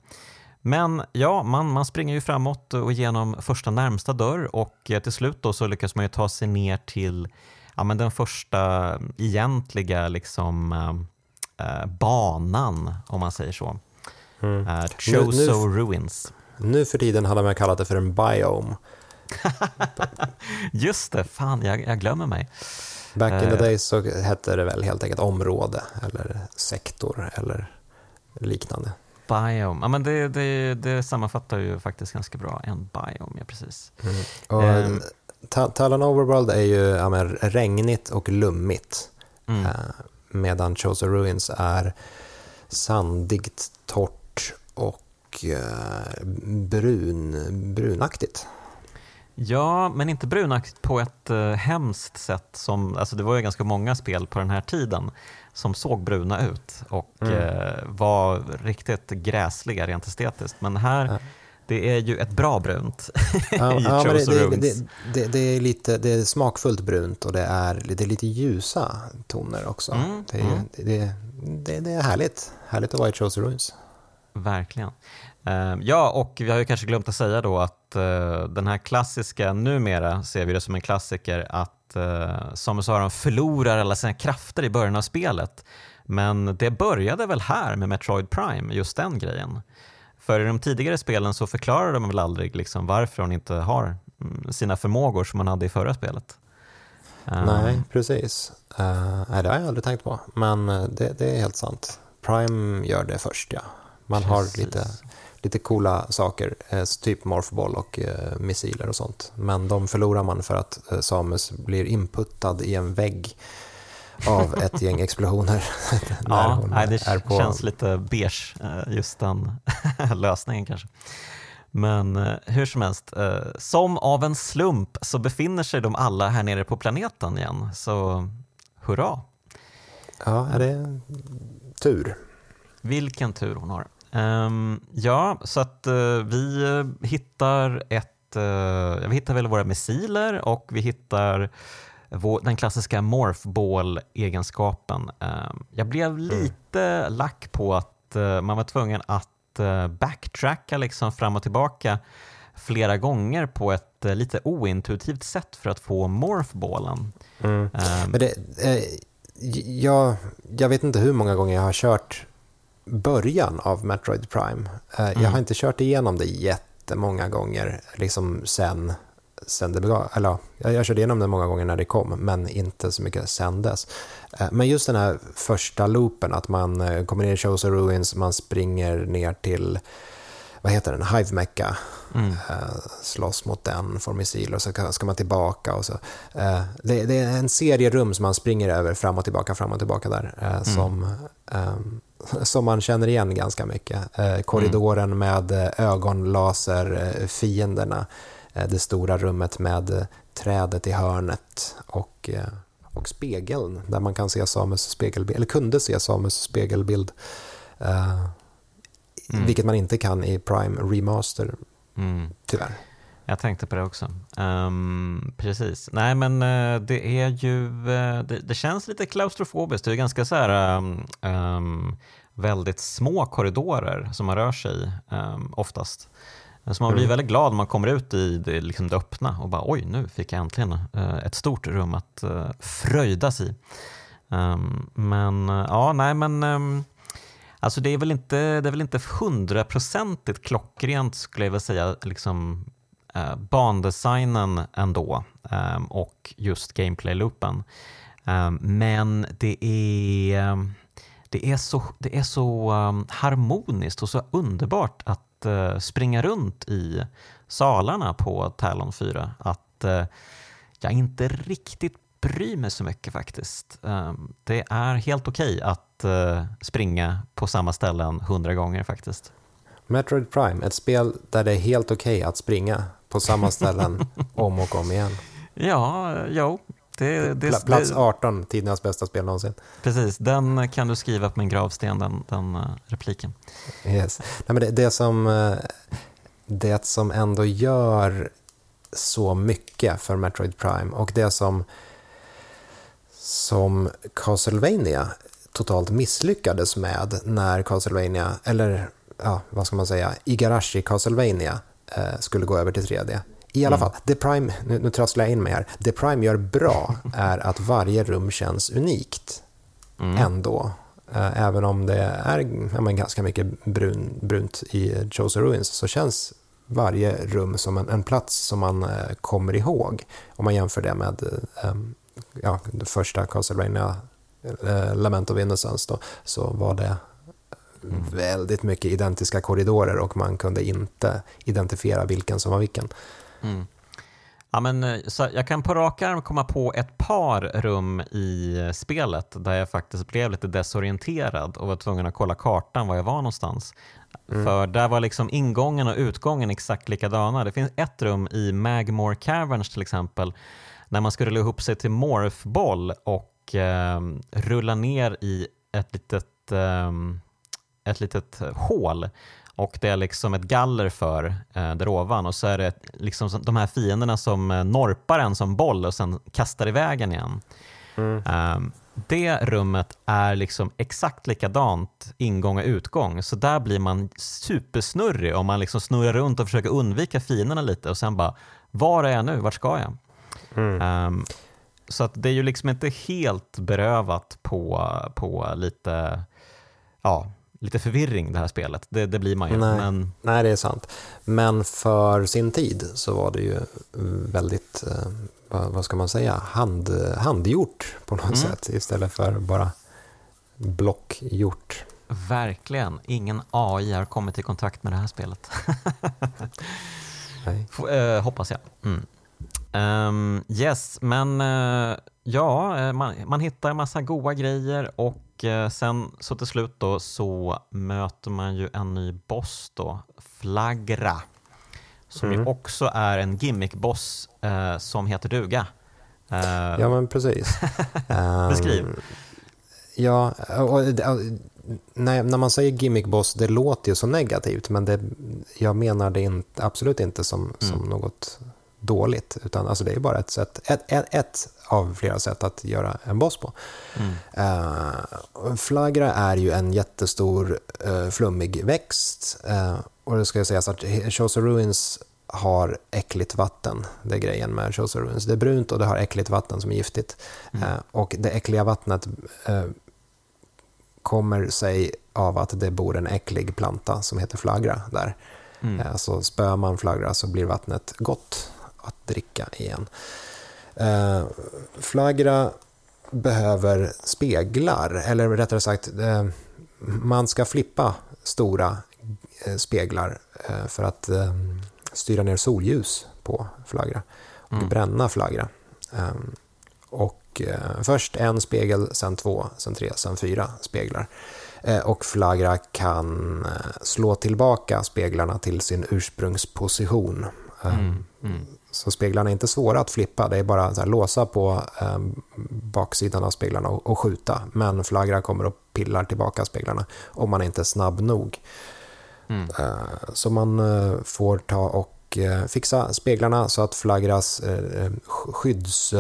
Men ja, man, man springer ju framåt och genom första närmsta dörr och eh, till slut då så lyckas man ju ta sig ner till ja, men den första egentliga liksom, äh, banan, om man säger så. Mm. Uh, Choso Ruins. Nu för tiden hade man kallat det för en biome. Just det, fan jag, jag glömmer mig. Back in the eh. days så hette det väl helt enkelt område eller sektor eller liknande. Biome, ja men det, det, det sammanfattar ju faktiskt ganska bra. En biome, ja precis. Mm. Och, um, Talon Overworld är ju ja, men, regnigt och lummigt. Mm. Uh, medan Chosen Ruins är sandigt, torrt och uh, brun, brunaktigt. Ja, men inte brunaktigt på ett uh, hemskt sätt. Som, alltså det var ju ganska många spel på den här tiden som såg bruna ut och mm. uh, var riktigt gräsliga rent estetiskt. Men här, ja. det är ju ett bra brunt ja, i ja, det, det, det, det, är lite, det är smakfullt brunt och det är, det är lite ljusa toner också. Mm. Det, är, mm. det, det, det, är härligt. Härligt att vara i Chosen Ruins. Verkligen. Uh, ja, och vi har ju kanske glömt att säga då att uh, den här klassiska, numera ser vi det som en klassiker, att uh, Samus Aran förlorar alla sina krafter i början av spelet. Men det började väl här med Metroid Prime, just den grejen. För i de tidigare spelen så förklarade de väl aldrig liksom varför hon inte har mm, sina förmågor som man hade i förra spelet. Nej, precis. Uh, det har jag aldrig tänkt på, men det, det är helt sant. Prime gör det först, ja. Man Precis. har lite lite coola saker, eh, typ morphball och eh, missiler och sånt. Men de förlorar man för att eh, Samus blir inputtad i en vägg av ett gäng explosioner. ja, nej, det är på... känns lite beige, just den lösningen kanske. Men hur som helst, som av en slump så befinner sig de alla här nere på planeten igen, så hurra! Ja, är det tur? Vilken tur hon har. Um, ja, så att uh, vi uh, hittar ett, uh, vi hittar väl våra missiler och vi hittar vår, den klassiska morphball-egenskapen. Um, jag blev mm. lite mm. lack på att man var tvungen att backtracka liksom fram och tillbaka flera gånger på ett lite ointuitivt sätt för att få morphballen. Mm. Um, Men det, jag, jag vet inte hur många gånger jag har kört början av Metroid Prime. Mm. Jag har mm. inte kört igenom det jättemånga gånger liksom sen, sen det begav, eller ja, jag körde igenom det många gånger när det kom, men inte så mycket sen dess. Eh, men just den här första loopen, att man eh, kommer ner i Shows Ruins, man springer ner till vad heter den, Hive Mecca, mm. slåss mot den, får missiler och så ska man tillbaka. Och så. det, är en serie rum som man springer över fram och tillbaka, fram och tillbaka där, mm. som um, som man känner igen ganska mycket. Eh, korridoren mm. med eh, ögonlaserfienderna, eh, det stora rummet med trädet i hörnet och, och spegeln där man kan se Samus spegelbild, eller kunde se Samus spegelbild. Mm. Vilket man inte kan i Prime Remaster, mm. tyvärr. Jag tänkte på det också. Um, precis. Nej men uh, det är ju, uh, det, det, känns lite klaustrofobiskt. Det är ganska så här um, um, väldigt små korridorer som man rör sig i oftast. Så man blir mm. väldigt glad när man kommer ut i det, liksom det öppna och bara oj, nu fick jag äntligen uh, ett stort rum att fröjdas i. men ja, nej men Alltså det är väl inte, det är väl inte hundraprocentigt klockrent skulle jag vilja säga, liksom eh, bandesignen ändå eh, och just gameplay-loopen. Eh, men det är, det är så, det är så ehm, harmoniskt och så underbart att eh, springa runt i salarna på Talon 4 att eh, jag inte riktigt bryr mig så mycket faktiskt. Ehm, det är helt okej okay att eh, springa på samma ställen hundra gånger faktiskt. Metroid Prime, ett spel där det är helt okej okay att springa på samma ställen om och om igen. Ja, jo. Det, det, Plats 18, tidernas bästa spel någonsin. Precis, den kan du skriva på min gravsten, den, den uh, repliken. Yes. Nej, men det, det, som, uh, det som ändå gör så mycket för Metroid Prime och det som, som Castlevania totalt misslyckades med när Castlevania, eller ja, vad ska man säga, Igarashi Castlevania eh, skulle gå över till 3D. I alla mm. fall, The Prime, nu, nu trasslar jag in mig här, Det Prime gör bra är att varje rum känns unikt mm. ändå. Eh, även om det är ja, men ganska mycket brun, brunt i Chosen Ruins så känns varje rum som en, en plats som man eh, kommer ihåg. Om man jämför det med eh, ja, det första Castlevania, eh, Lament of Innocence, då, så var det. Väldigt mycket identiska korridorer och man kunde inte identifiera vilken som var vilken. Mm. Ja, men, eh, så jag kan på rak arm komma på ett par rum i eh, spelet där jag faktiskt blev lite desorienterad och var tvungen att kolla kartan var jag var någonstans. Mm. För där var liksom ingången och utgången exakt likadana. Det finns ett rum i Magmore Caverns till exempel när man ska rulla ihop sig till morphboll och eh, rulla ner i ett litet, eh, ett litet hål och det är liksom ett galler för eh, där ovan och så är det liksom de här fienderna som eh, norpar en som boll och sen kastar iväg en igen. Mm. Um, det rummet är liksom exakt likadant ingång och utgång, så där blir man supersnurrig om man liksom snurrar runt och försöker undvika fienderna lite och sen bara, var är jag nu, vart ska jag? Mm. Um, så att det är ju liksom inte helt berövat på, på lite, ja, lite förvirring det här spelet. Det, det blir man ju. Nej, men... nej, det är sant. Men för sin tid så var det ju väldigt, eh, vad, ska man säga, hand, handgjort på något mm. sätt istället för bara blockgjort. Verkligen. Ingen AI har kommit i kontakt med det här spelet. Äh, hoppas jag. Mm. Um, yes, men uh, ja, eh, man, man hittar en massa goda grejer och och eh, sen så till slut då så möter man ju en ny boss då, Flagra. Som mm. ju också är en gimmick-boss eh, som heter duga. Eh, ja men precis. Beskriv. Um, ja, och, och, när, när man säger gimmick-boss, det låter ju så negativt men det, jag menar det inte, absolut inte som, mm. som något dåligt. Utan alltså det är bara ett, sätt, ett, ett, ett av flera sätt att göra en boss på. Mm. Uh, flagra är ju en jättestor uh, flummig växt. Uh, och det ska sägas att Chosa Ruins har äckligt vatten. Det är grejen med Chosa Ruins. Det är brunt och det har äckligt vatten som är giftigt. Mm. och det äckliga vattnet kommer sig av att det bor en äcklig planta som heter flagra där. Mm. Så spöar man flagra så blir vattnet gott att dricka igen. Eh, flagra behöver speglar, eller rättare sagt, eh, man ska flippa stora eh, speglar eh, för att eh, styra ner solljus på flagra och mm. bränna flagra. Och först en spegel, sen två, sen tre, sen fyra speglar. Och flagra kan slå tillbaka speglarna till sin ursprungsposition. Mm. Mm. Så speglarna är inte svåra att flippa, det är bara att låsa på eh, baksidan av speglarna och, och, skjuta. Men flagra kommer och pillar tillbaka speglarna om man inte är snabb nog. Mm. Eh, så man eh, får ta och eh, fixa speglarna så att flagras eh, skydds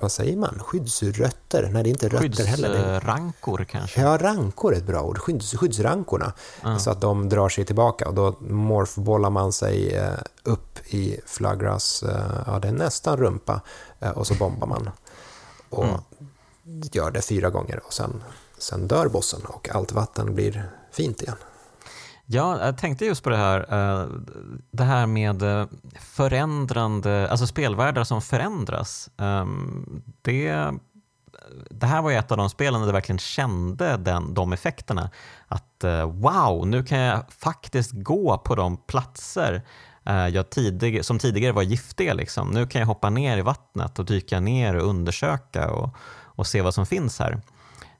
vad säger man, skyddsrötter? Nej, det är inte rötter heller. Skyddsrankor kanske? Ja, rankor är ett bra ord. Skydds, skyddsrankorna. Mm. Så att de drar sig tillbaka och då morfbollar man sig eh, upp i Flagras, eh, ja det är nästan rumpa, eh, och så bombar man. Och mm. gör det fyra gånger och sen, sen dör bossen och allt vatten blir fint igen. Ja, jag tänkte just på det här, eh, det här med eh, förändrande, alltså spelvärldar som förändras. Ehm, det, det här var ju ett av de spelen där jag verkligen kände den, de effekterna. Att eh, wow, nu kan jag faktiskt gå på de platser jag tidig, som tidigare var giftiga. Liksom. Nu kan jag hoppa ner i vattnet och dyka ner och undersöka och, och se vad som finns här.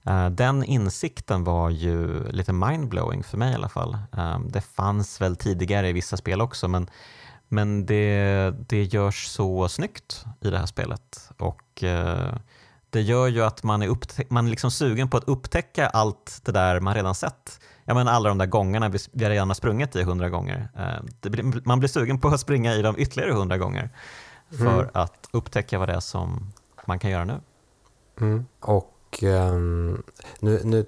Eh, den insikten var ju lite mindblowing för mig i alla fall. Eh, det fanns väl tidigare i vissa spel också men, men det, det görs så snyggt i det här spelet. Och eh, det gör ju att man är, man är liksom sugen på att upptäcka allt det där man redan sett. Jag menar alla de där gångerna vi, vi redan har sprungit i hundra gånger. Blir, man blir sugen på att springa i dem ytterligare hundra gånger för mm. att upptäcka vad det är som man kan göra nu. Mm. Och och um, nu, nu,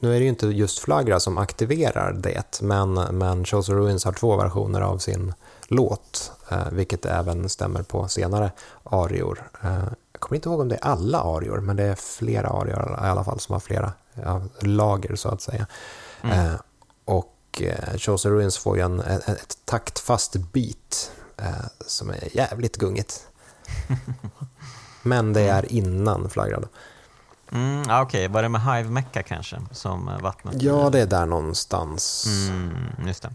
nu är det ju inte just Flagra som aktiverar det, men, men Shows Ruins har två versioner av sin låt, uh, vilket även stämmer på senare arior. Uh, jag kommer inte ihåg om det är alla arior, men det är flera arior i alla fall som har flera ja, lager så att säga. Mm. Eh, och eh, Chosen Ruins får ju en, ett, ett taktfast beat som är jävligt gungigt. men det är innan Flagrad. Mm, Okej, okay. var det med Hive Mecca kanske? Som eh, vattnet? Ja, det är där någonstans. Mm, just det.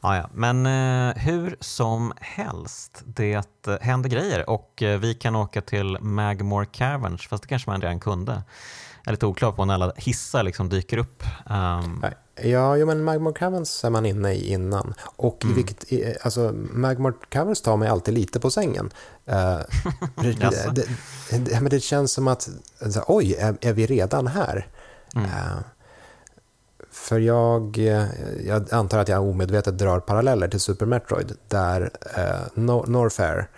Ja, ja. Men eh, hur som helst, det eh, händer grejer och eh, vi kan åka till Magmore Caverns, fast det kanske man redan kunde. Är lite oklar på när alla hissar liksom dyker upp. Um... Ja, jo, men Magmore Caverns är man inne i innan. Och mm. vilket, alltså, Magmore Caverns tar mig alltid lite på sängen. Uh, det, det, det, men det känns som att, alltså, oj, är, är, vi redan här? Mm. Uh, för jag, eh, jag antar att jag omedvetet drar paralleller till Super Metroid där eh, Norfair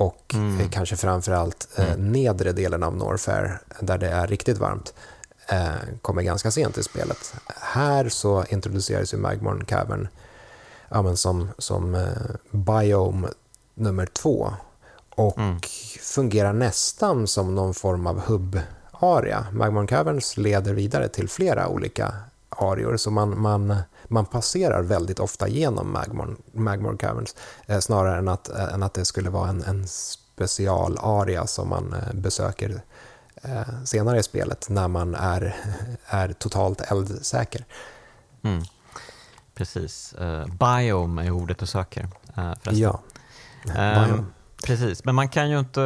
och mm. eh, kanske framförallt eh, mm. nedre delen av Norfair där det är riktigt varmt eh, kommer ganska sent i spelet. Här så introduceras ju Magmorn Cavern ja, som, som eh, biome nummer två och mm. fungerar nästan som någon form av hubb-area. Magmorn Caverns leder vidare till flera olika arior, så man, man, man passerar väldigt ofta genom Magmore, Magmore Caverns eh, snarare än att, eh, än att det skulle vara en, en specialaria som man eh, besöker senare i spelet när man är, är totalt eldsäker. Mm. Precis. Uh, biome är ordet du söker uh. Ja. Uh, precis, men man kan ju inte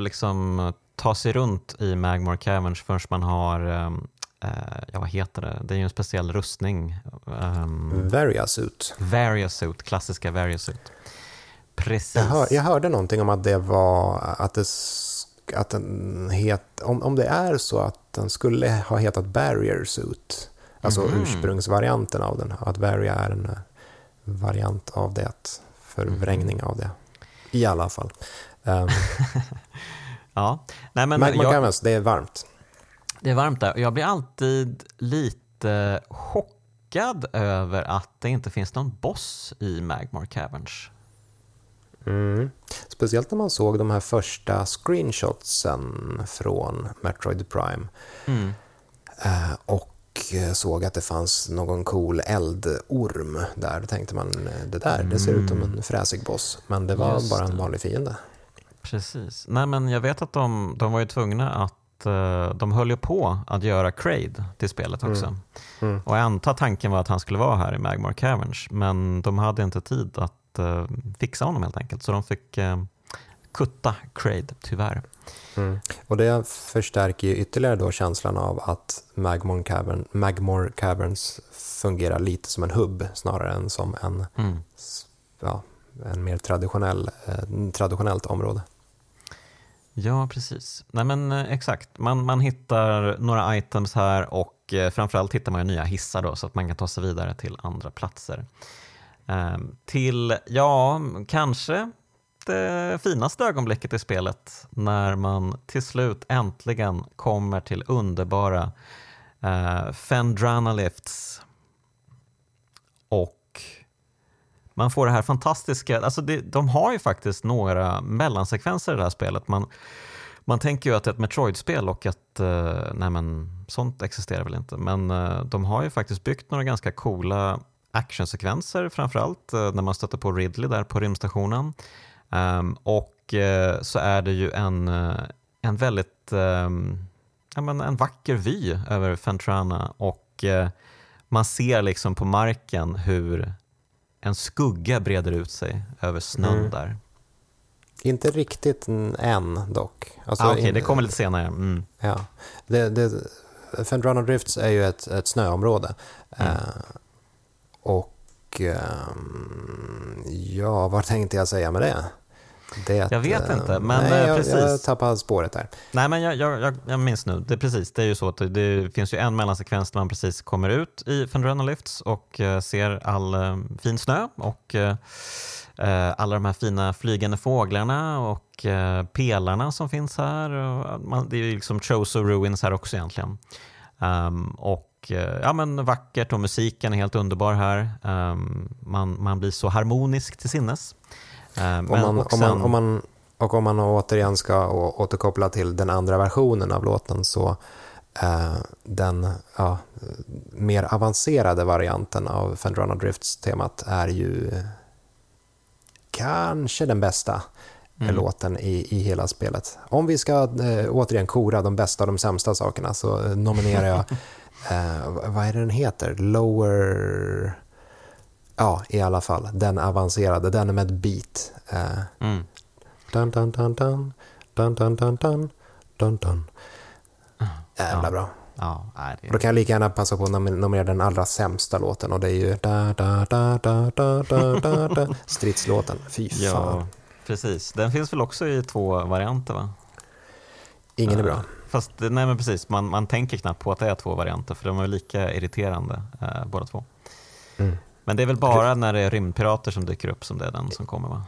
liksom ta sig runt i Magmore Caverns förrän man har um, ja, vad heter det? Det är ju en speciell rustning. Um, Variasuit. Variasuit, klassiska Variasuit. Precis. Jag, hör, jag, hörde någonting om att det var att det att den het, om, om det är så att den skulle ha hetat Barrier Suit, alltså mm. ursprungsvarianten av den, att Varia är en eh, variant av det, förvrängning mm. av det. I alla fall. Um, ja. Nej, men Magma jag... det är varmt. Det är varmt där och jag blir alltid lite chockad över att det inte finns någon boss i Magmore Caverns. Mm. Speciellt när man såg de här första screenshotsen från Metroid Prime. Mm. Eh, och såg att det fanns någon cool eldorm där. Då tänkte man, eh, det där, det ser ut som en mm. fräsig boss. Men det var Just bara en vanlig fiende. Precis. Nej, men jag vet att de, de var ju tvungna att Eh, de höll ju på att göra Crade till spelet också. Mm. Mm. Och jag antar tanken var att han skulle vara här i Magmore Caverns, men de hade inte tid att uh, fixa honom helt enkelt, så de fick uh, kutta Crade, tyvärr. Mm. Och det förstärker ju ytterligare då känslan av att Magmore, Cavern, Magmore Caverns fungerar lite som en hubb snarare än som en, mm. ja, en mer traditionell, eh, traditionellt område. Ja, precis. Nej, men eh, exakt. Man, man hittar några items här och eh, framförallt hittar man nya hissar då, så att man kan ta sig vidare till andra platser. Eh, till, ja, kanske det finaste ögonblicket i spelet när man till slut äntligen kommer till underbara eh, Fendrana Lifts och man får det här fantastiska, alltså det, de har ju faktiskt några mellansekvenser i det här spelet. Man, man tänker ju att det är ett Metroid-spel och att eh, nej men, sånt existerar väl inte. Men eh, de har ju faktiskt byggt några ganska coola actionsekvenser framförallt eh, när man stöter på Ridley där på rymdstationen. Um, och eh, så är det ju en, eh, en väldigt um, ja, men en vacker vy över Fentrana och eh, man ser liksom på marken hur en skugga breder ut sig över snön mm. där. Inte riktigt än dock. Alltså, ah, Okej, okay, det kommer lite senare. Mm. Ja. Det, det, Fendrano Drifts är ju ett, ett snöområde. Mm. Uh, och um, ja, vad tänkte jag säga med det? Det, jag vet inte, eh, men nej, jag, precis. jag tappade spåret där. Nej, men jag, jag, jag, minns nu. Det är precis, det är ju så att det finns ju en mellansekvens där man precis kommer ut i Fendrana Lifts och uh, ser all fin snö och alla de här fina flygande fåglarna och pelarna som finns här. Det är ju liksom Choso Ruins här också egentligen. Um, och ja, men vackert och musiken är helt underbar här. Um, man, man blir så harmonisk till sinnes. Eh, men om, man, om, man, om, man, Och om man återigen ska återkoppla till den andra versionen av låten så eh, den ja, mer avancerade varianten av Fendrana Drifts-temat är ju kanske den bästa mm. låten i, i hela spelet. Om vi ska eh, återigen kora de bästa och de sämsta sakerna så nominerar jag, eh, vad är det den heter? Lower... Ja, i alla fall. Den avancerade, den med ett beat. Eh, mm. Dun, dun, dun, dun. Dun, dun, dun, dun. Dun, dun. Jävla ja. bra. Ja, det... Då kan jag lika gärna passa på att nominera den allra sämsta låten och det är ju da, da, da, da, da, da, da, stridslåten. Fy fan. Ja, precis. Den finns väl också i två varianter va? Ingen är eh, bra. Fast, nej men precis, man, man tänker knappt på att det är två varianter för de är lika irriterande eh, båda två. Mm. Men det är väl bara när det är rymdpirater som dyker upp som det är den som kommer va?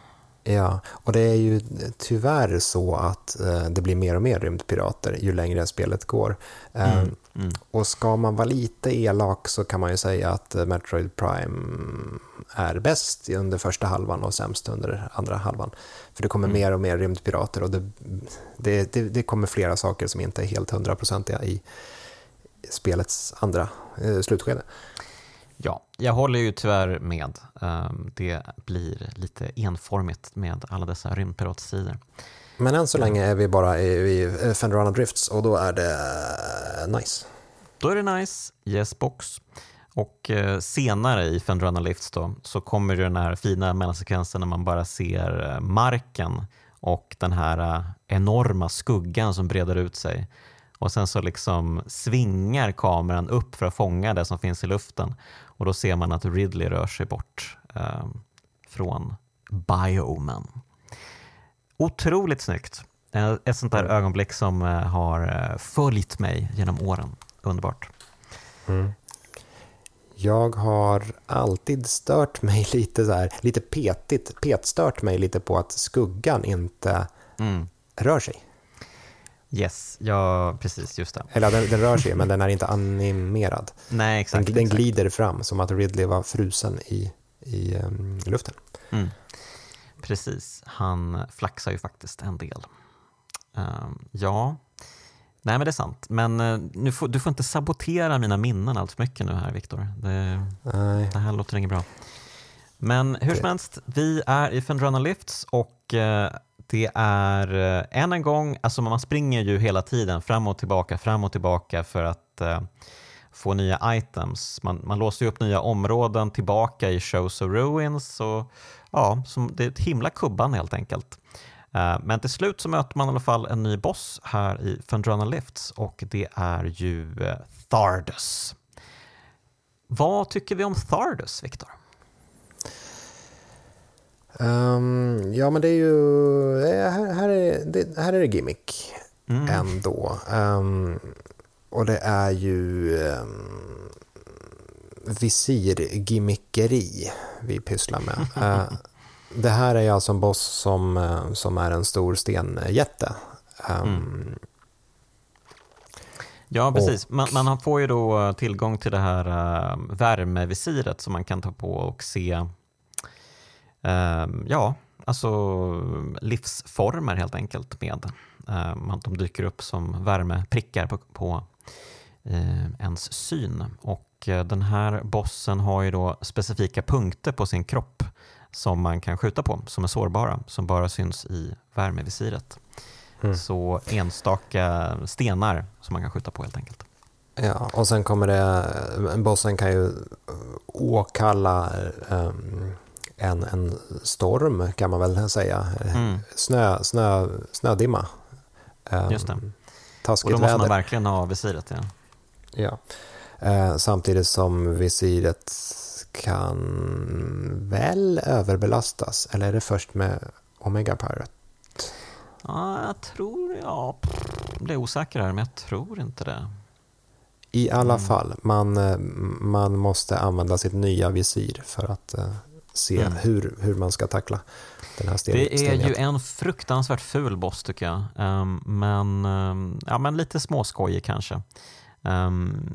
Ja, och det är ju tyvärr så att eh, det blir mer och mer rymdpirater ju längre spelet går. Eh, mm, mm. Och ska man vara lite elak så kan man ju säga att eh, Metroid Prime är bäst under första halvan och sämst under andra halvan. För det kommer mm. mer och mer rymdpirater och det, det, det, det kommer flera saker som inte är helt hundraprocentiga i spelets andra eh, slutskede. Ja, jag håller ju tyvärr med. Ehm, det blir lite enformigt med alla dessa rymdpiratsidor. Men än så länge är vi bara i Fenderana Drifts och då är det eh, nice. Då är det nice, yes box. Och eh, senare i Fenderana Lifts då, så kommer den här fina mellansekvensen när man bara ser eh, marken och den här enorma skuggan som breder ut sig. Och sen så liksom svingar kameran upp för att fånga det som finns i luften och då ser man att Ridley rör sig bort eh, från biomen. Otroligt snyggt. Ett sånt där ögonblick som eh, har eh, följt mig genom åren. Underbart. Mm. Jag har alltid stört mig lite så här, lite petigt, petstört mig lite på att skuggan inte mm. rör sig. Yes, ja precis, just det. Eller den, den rör sig, men den är inte animerad. Nej, exakt. Den, den glider fram som att Ridley var frusen i, i um, luften. Mm. Precis, han flaxar ju faktiskt en del. Um, ja, nej men det är sant. Men uh, nu får, du får inte sabotera mina minnen allt för mycket nu här, Viktor. Det, det, här låter inget bra. Men hur som helst, vi är i Fendrana Lifts och uh, det är eh, än en gång, alltså man springer ju hela tiden fram och tillbaka, fram och tillbaka för att eh, få nya items. Man, man låser ju upp nya områden tillbaka i Shows of Ruins och ja, som, det är ett himla kubban helt enkelt. Eh, men till slut så möter man i alla fall en ny boss här i Fendrana Lifts och det är ju eh, Thardus. Vad tycker vi om Thardus, Viktor? Um, ja, men det är ju... Här, här, är, det, här är det gimmick mm. ändå. Um, och det är ju um, visirgimmickeri vi pysslar med. uh, det här är alltså en boss som, uh, som är en stor stenjätte. Um, mm. Ja, precis. Man, man, får ju då tillgång till det här uh, värmevisiret som man kan ta på och se Ehm, ja, alltså livsformer helt enkelt med ehm, att de dyker upp som värmeprickar på, på eh, ens syn. Och eh, den här bossen har ju då specifika punkter på sin kropp som man kan skjuta på, som är sårbara, som bara syns i värmevisiret. Mm. Så enstaka stenar som man kan skjuta på helt enkelt. Ja, och sen kommer det, bossen kan ju åkalla um, en, en storm kan man väl säga. Mm. Snö, snö, snödimma. Just det. Taskigt Och då måste man verkligen ha visiret. Ja. ja. Eh, samtidigt som visiret kan väl överbelastas. Eller är det först med Omega Pirate? Ja, jag tror... Ja, jag blir osäker här, men jag tror inte det. I alla mm. fall, man, eh, man måste använda sitt nya visir för att uh, se mm. hur, hur man ska tackla den här sten, Det är ju en fruktansvärt ful boss tycker jag. Um, men, um, ja, men lite småskojig kanske. Um,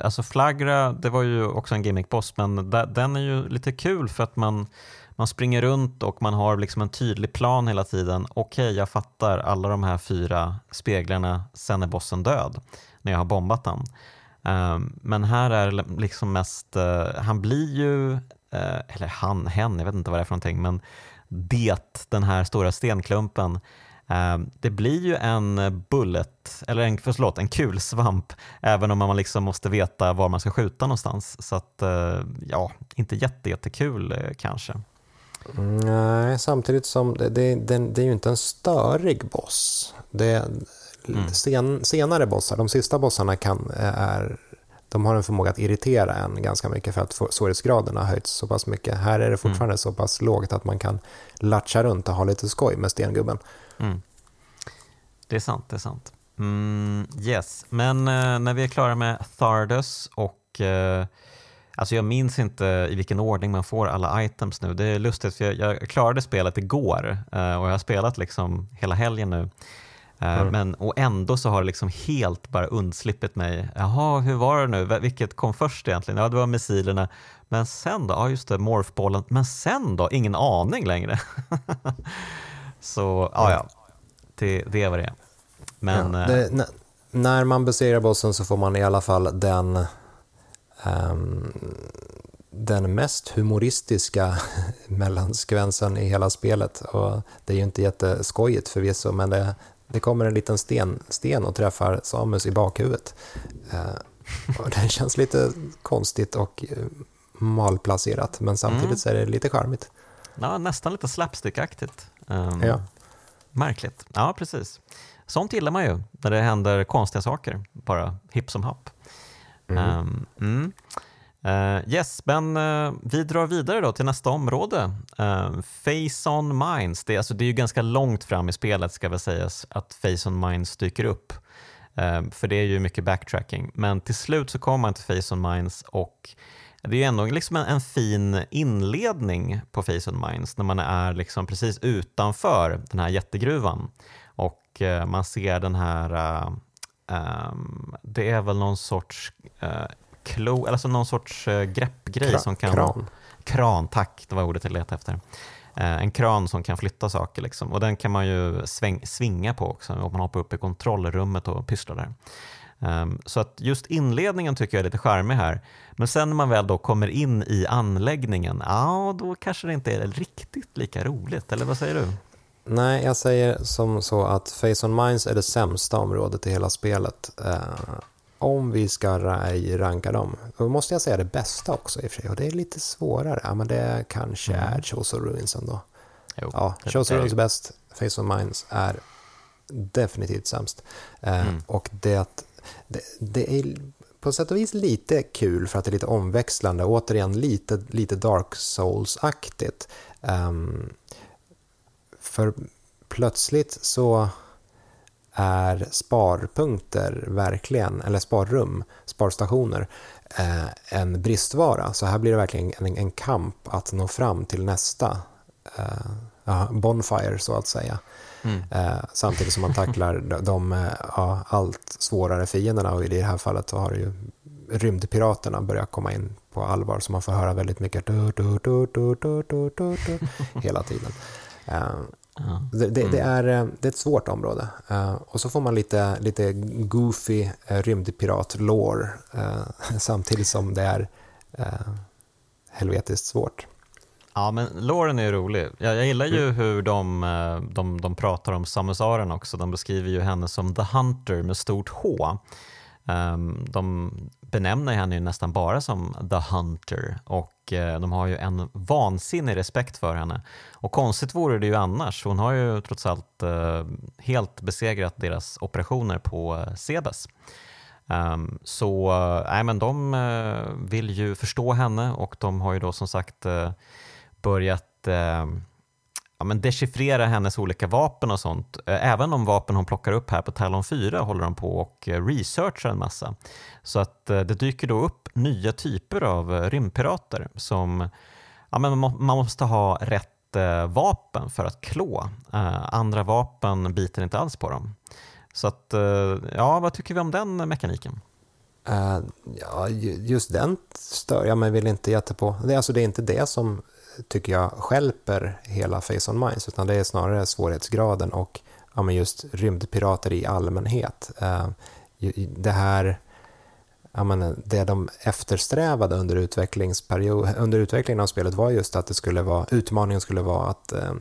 alltså Flagra, det var ju också en gimmick-boss, men den är ju lite kul för att man, man springer runt och man har liksom en tydlig plan hela tiden. Okej, okay, jag fattar alla de här fyra speglarna, sen är bossen död när jag har bombat den. Men här är liksom mest, uh, han blir ju, eller han, hen, jag vet inte vad det är för någonting, men det, den här stora stenklumpen, Ehm, det blir ju en bullet, eller en, förlåt, en kulsvamp, även om man liksom måste veta var man ska skjuta någonstans. Så att, eh, ja, inte jättejättekul eh, kanske. Nej, samtidigt som det, det, det, det är ju inte en störig boss. Det, mm. sen, senare bossar, de sista bossarna kan, är, de har en förmåga att irritera en ganska mycket för att svårighetsgraden har höjts så pass mycket. Här är det fortfarande mm. så pass lågt att man kan latcha runt och ha lite skoj med stengubben. Mm. Det är sant, det är sant. Mm, yes, men eh, när vi är klara med Thardus och eh, Alltså jag minns inte i vilken ordning man får alla items nu. Det är lustigt för jag, jag klarade spelet igår eh, och jag har spelat liksom hela helgen nu. Eh, mm. Men, och ändå så har det liksom helt bara undslippit mig. Jaha, hur var det nu? Vilket kom först egentligen? Ja, det var missilerna. Men sen då? Ja, just det, morphbollen. Men sen då? Ingen aning längre. Så ja, ja. Det, det vad det. Men, ja, det, äh, när man besegrar bossen så får man i alla fall den, um, den mest humoristiska mellanskvensen i hela spelet. Och det är ju inte jätteskojigt förvisso, men det, det kommer en liten sten, sten och träffar Samus i bakhuvudet. Uh, och det känns lite konstigt och uh, malplacerat, men samtidigt mm. så är det lite charmigt. Ja, nästan lite slapstickaktigt. Um, ja. Märkligt. Ja, precis. Sånt gillar man ju, när det händer konstiga saker, bara hipp som happ. Mm. Um, mm. Uh, yes, men uh, vi drar vidare då till nästa område. Uh, Face on Minds. Det, alltså, det är ju ganska långt fram i spelet ska väl sägas att Face on Minds dyker upp. för det är ju mycket backtracking. Men till slut så kommer man till Face on Minds och det är ju ändå liksom en, en, fin inledning på Face on Minds när man är liksom precis utanför den här jättegruvan och uh, man ser den här, uh, um, det är väl någon sorts klo, alltså någon sorts uh, greppgrej Kra som kan... Kran. Kran, tack, det var ordet jag letade efter. en kran som kan flytta saker liksom. och den kan man ju sväng, svinga på också om man hoppar upp i kontrollrummet och pysslar där. Um, så att just inledningen tycker jag är lite charmig här. Men sen när man väl då kommer in i anläggningen, ja då kanske det inte är riktigt lika roligt, eller vad säger du? Nej, jag säger som så att Face on Minds är det sämsta området i hela spelet. Uh, om vi ska ranka dem, då måste jag säga det bästa också i och för sig. Och det är lite svårare. Ja, men det kanske mm. är Chosen Ruins ändå. Jo, ja, Chosen Ruins är bäst, Face on Minds är definitivt sämst. Uh, mm. Och det det, det, är på sätt och vis lite kul för att det är lite omväxlande. Återigen lite, lite Dark Souls-aktigt. Um, för plötsligt så är sparpunkter verkligen, eller sparrum, sparstationer, eh, en bristvara. Så här blir det verkligen en, en kamp att nå fram till nästa eh, Bonfire så att säga. Mm. Eh, samtidigt som man tacklar de, de eh, ja, allt svårare fienderna och i det här fallet har ju rymdpiraterna börjat komma in på allvar så man får höra väldigt mycket du, du, du, du, du, du, du, du, hela tiden. Eh, det, det, det, mm. är, eh, det är ett svårt område. Uh, och så får man lite, lite goofy uh, rymdpirat-lore samtidigt som det är helvetiskt svårt. Ja, men Lauren är rolig. Jag, jag gillar ju mm. hur de, eh, de, de pratar om Samus Aran också. De beskriver ju henne som The Hunter med stort H. Um, de benämner henne ju nästan bara som The Hunter och Eh, de har ju en vansinnig respekt för henne. Och konstigt vore det ju annars. Hon har ju trots allt eh, helt besegrat deras operationer på eh, Sebes. Um, ehm, så uh, men de vill ju förstå henne och de har ju då som sagt börjat ja, men dechiffrera hennes olika vapen och sånt. Även de vapen hon plockar upp här på Talon 4 håller de på och researchar en massa. Så att eh, det dyker då upp nya typer av eh, rymdpirater som ja, men man måste ha rätt eh, vapen för att klå. Andra vapen biter inte alls på dem. Så att, ja, vad tycker vi om den mekaniken? Uh, ja, just den stör jag mig väl inte jättepå. Det, alltså, det är inte det som tycker jag skälper hela Face on Minds utan det är snarare svårighetsgraden och ja, men just rymdpirater i allmänhet. Uh, det här ja, men det de eftersträvade under, utvecklingsperiod, under utvecklingen av spelet var just att det skulle vara, utmaningen skulle vara att, uh,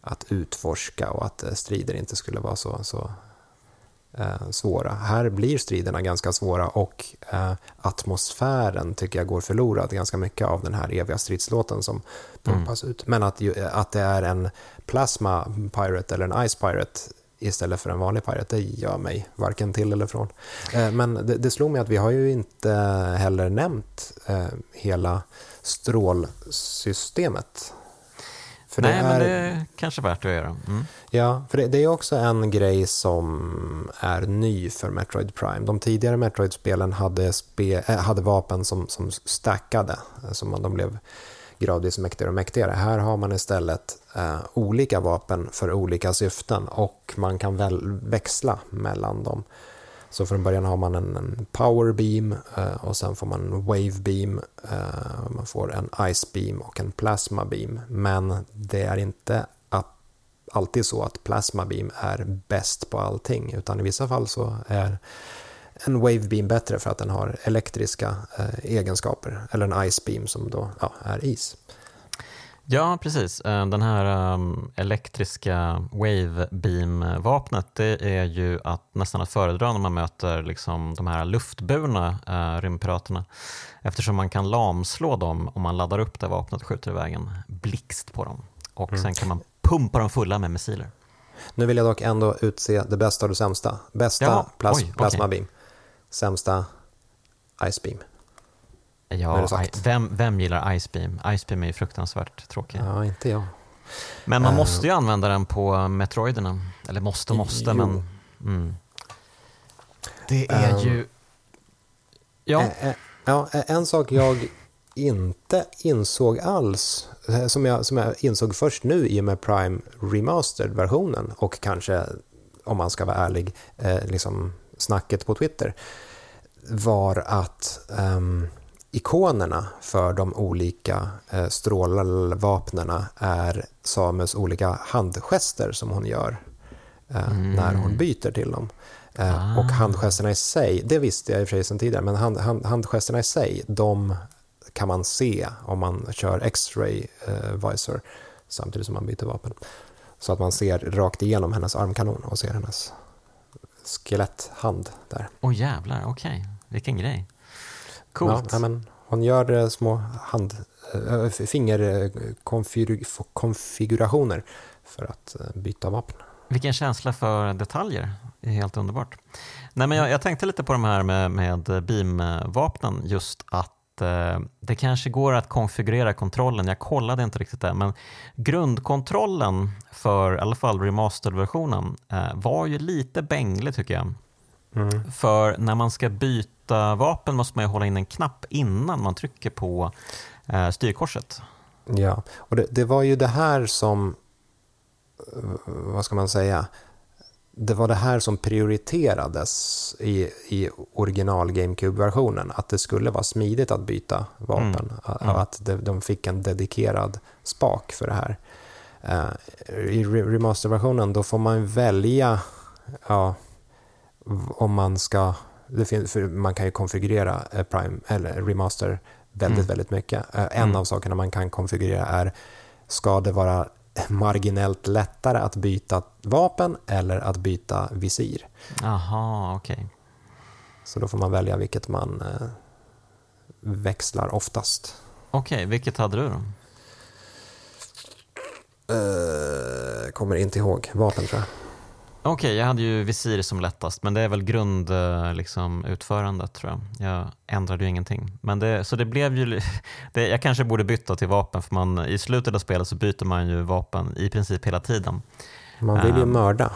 att utforska och att strider inte skulle vara så, så eh, svåra. Här blir striderna ganska svåra och eh, atmosfären tycker jag går förlorad ganska mycket av den här eviga stridslåten som pumpas mm. ut. Men att, att det är en plasma pirate eller en ice pirate istället för en vanlig pirate, det gör mig varken till eller från. Eh, men det, det slog mig att vi har ju inte heller nämnt eh, hela strålsystemet för Nej, det är, men det är kanske värt att göra. Mm. Ja, för det, det, är också en grej som är ny för Metroid Prime. De tidigare Metroid-spelen hade, spe, äh, hade vapen som, som stackade, som de blev gradvis mäktigare och mäktigare. Här har man istället eh, olika vapen för olika syften och man kan väl växla mellan dem. Så från början har man en, en power beam eh, och sen får man en wave beam, eh, man får en ice beam och en plasma beam. Men det är inte alltid så att plasma beam är bäst på allting utan i vissa fall så är en wave beam bättre för att den har elektriska eh, egenskaper eller en ice beam som då ja, är is. Ja, precis. Eh, den här um, elektriska wave beam-vapnet det är ju att, nästan att föredra när man möter liksom, de här luftburna uh, rymdpiraterna eftersom man kan lamslå dem om man laddar upp det vapnet och skjuter iväg en blixt på dem. Och mm. sen kan man pumpa dem fulla med missiler. Nu vill jag dock ändå utse det bästa och det sämsta. Bästa ja, plas oj, okay. beam, sämsta ice beam. Ja, vem, vem gillar Icebeam? Icebeam är ju fruktansvärt tråkig. Ja, inte jag. Men man uh, måste ju använda den på Metroiderna. Eller måste och måste, jo. men... Mm. Det är um, ju... Ja. Ä, ä, ja. En sak jag inte insåg alls, som jag, som jag insåg först nu i och med Prime Remastered-versionen och kanske, om man ska vara ärlig, eh, liksom snacket på Twitter, var att um, ikonerna för de olika eh, strålvapnena är Samus olika handgester som hon gör eh, mm. när hon byter till dem. Eh, ah. Och handgesterna i sig, det visste jag i och för sig sedan tidigare, men hand, hand, handgesterna i sig, de kan man se om man kör X-ray eh, visor samtidigt som man byter vapen. Så att man ser rakt igenom hennes armkanon och ser hennes skeletthand där. Åh oh, jävlar, okej. Okay. Vilken grej. Coolt. Ja, men hon gör eh, små hand, äh, fingerkonfigurationer för att byta vapen. Vilken känsla för detaljer. Det är helt underbart. Nej, men jag, jag tänkte lite på de här med, med beamvapnen, just att eh, det kanske går att konfigurera kontrollen. Jag kollade inte riktigt det, men grundkontrollen för i alla fall remastered-versionen eh, var ju lite bänglig tycker jag. Mm. För när man ska byta vapen måste man ju hålla in en knapp innan man trycker på eh, styrkorset. Ja, och det, det, var ju det här som, eh, vad ska man säga, det var det här som prioriterades i, i original GameCube-versionen, att det skulle vara smidigt att byta vapen, mm. Mm. att de, de fick en dedikerad spak för det här. Uh, I remasterversionen då får man välja, ja, om man ska, det finns, man kan ju konfigurera eh, Prime eller Remaster väldigt, mm. väldigt mycket. Eh, en mm. av sakerna man kan konfigurera är, ska det vara marginellt lättare att byta vapen eller att byta visir? Aha, okej. Okay. Så då får man välja vilket man eh, växlar oftast. Okej, okay, vilket hade du då? Uh, kommer inte ihåg. Vapen tror jag. Okej, okay, jag hade ju visir som lättast, men det är väl grundutförandet liksom, tror jag. Jag ändrade ju ingenting. Men det, så det blev ju, det, jag kanske borde byta till vapen, för man, i slutet av spelet så byter man ju vapen i princip hela tiden. Man vill ju um, mörda.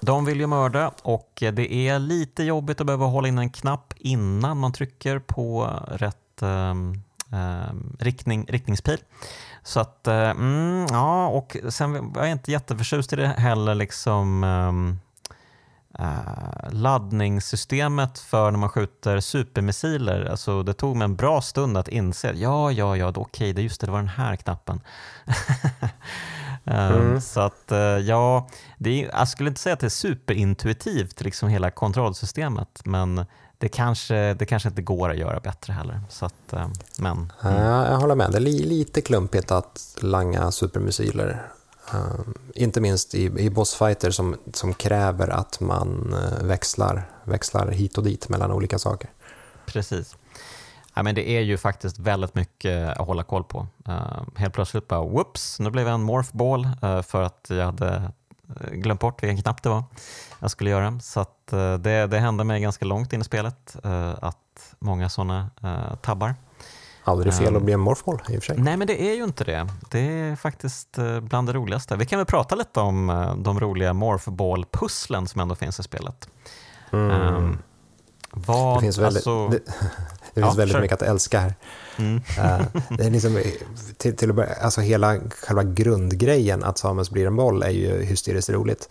De vill ju mörda och det är lite jobbigt att behöva hålla in en knapp innan man trycker på rätt um, um, riktning, riktningspil. Så att, eh, mm, ja, och sen var jag inte jätteförtjust i det heller liksom um, uh, laddningssystemet för när man skjuter supermissiler, alltså det tog mig en bra stund att inse, ja, ja, ja, okej, okay, det just det, det var den här knappen. mm. Så att ja, det är, jag skulle inte säga att det är superintuitivt, liksom hela kontrollsystemet, men det kanske, det kanske inte går att göra bättre heller. Så att, men, mm. Jag håller med, det är lite klumpigt att langa supermissiler Uh, inte minst i, i bossfighter som, som kräver att man uh, växlar, växlar hit och dit mellan olika saker. Precis. Ja, men det är ju faktiskt väldigt mycket att hålla koll på. Uh, helt plötsligt bara whoops, nu blev jag en morphball uh, för att jag hade glömt bort vilken knapp det var jag skulle göra. Så att, det, det hände mig ganska långt in i spelet att många sådana tabbar. Aldrig fel att bli en morfboll i och för sig. Nej, men det är ju inte det. Det är faktiskt eh, bland det roligaste. Vi kan väl prata lite om eh, de roliga morphball-pusslen som ändå finns i spelet. Mm. Um, vad, det finns väldigt, alltså, det, det finns ja, väldigt mycket att älska här. Mm. Uh, det är liksom, till, till börja, alltså hela själva grundgrejen att Samus blir en boll är ju hysteriskt roligt.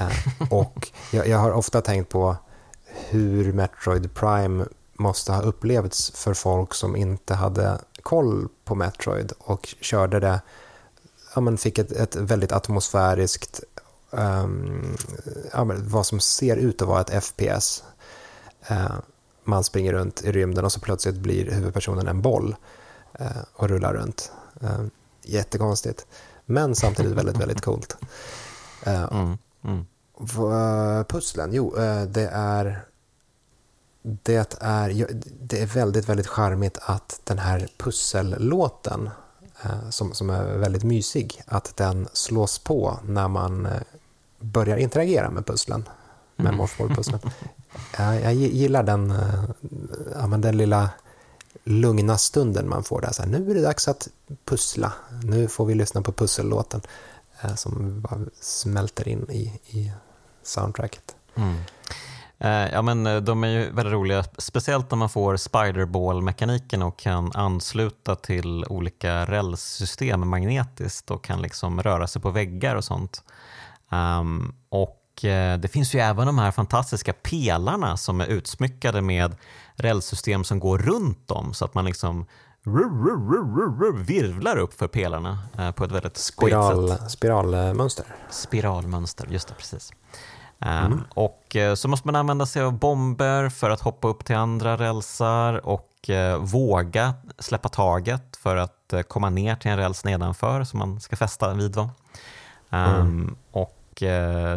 Uh, och jag, jag, har ofta tänkt på hur Metroid Prime måste ha upplevts för folk som inte hade koll på Metroid och körde det, ja, men fick ett, ett väldigt atmosfäriskt, um, ja, vad som ser ut att vara ett FPS. Uh, man springer runt i rymden och så plötsligt blir huvudpersonen en boll uh, och rullar runt. Uh, jättekonstigt, men samtidigt väldigt, väldigt coolt. Mm, mm. Pusslen, jo, det är det är, det är väldigt, väldigt charmigt att den här pussellåten, eh, som, som är väldigt mysig, att den slås på när man eh, börjar interagera med pusslen, med mm. Morphball-pusslen. Jag gillar den, eh, ja, men den lilla lugna stunden man får där. Så här, nu är det dags att pussla. Nu får vi lyssna på pussellåten eh, som bara smälter in i, i soundtracket. Mm. Eh, ja, men eh, de är ju väldigt roliga, speciellt när man får spiderball-mekaniken och kan ansluta till olika rälssystem magnetiskt och kan liksom röra sig på väggar och sånt. Um, och det finns ju även de här fantastiska pelarna som är utsmyckade med rälssystem som går runt dem så att man liksom virvlar upp för pelarna på ett väldigt Spiral, sätt. Spiralmönster. Spiralmönster, just det, precis. Ehm, mm. Och eh, så måste man använda sig av bomber för att hoppa upp till andra rälsar och eh, våga släppa taget för att eh, komma ner till en räls nedanför som man ska fästa vid. Mm. Um, och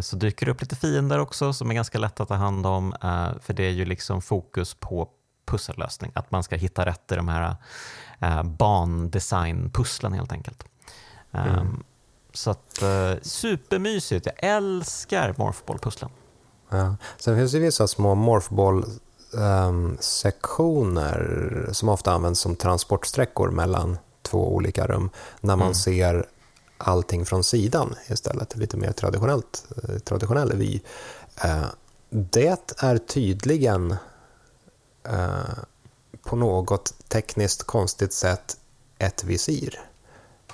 så dyker det upp lite fiender också som är ganska lätta att ta hand om för det är ju liksom fokus på pussellösning, att man ska hitta rätt i de här bandesign-pusslen helt enkelt. Mm. Um, så att, eh, supermysigt. Jag älskar Morphball-pusslen. Ja. Sen finns det vissa små Morphball-sektioner ehm, um, som ofta används som transportsträckor mellan två olika rum när man mm. ser allting från sidan istället. Lite mer traditionellt, eh, traditionell vy. Uh, det är tydligen uh, på något tekniskt konstigt sätt ett visir.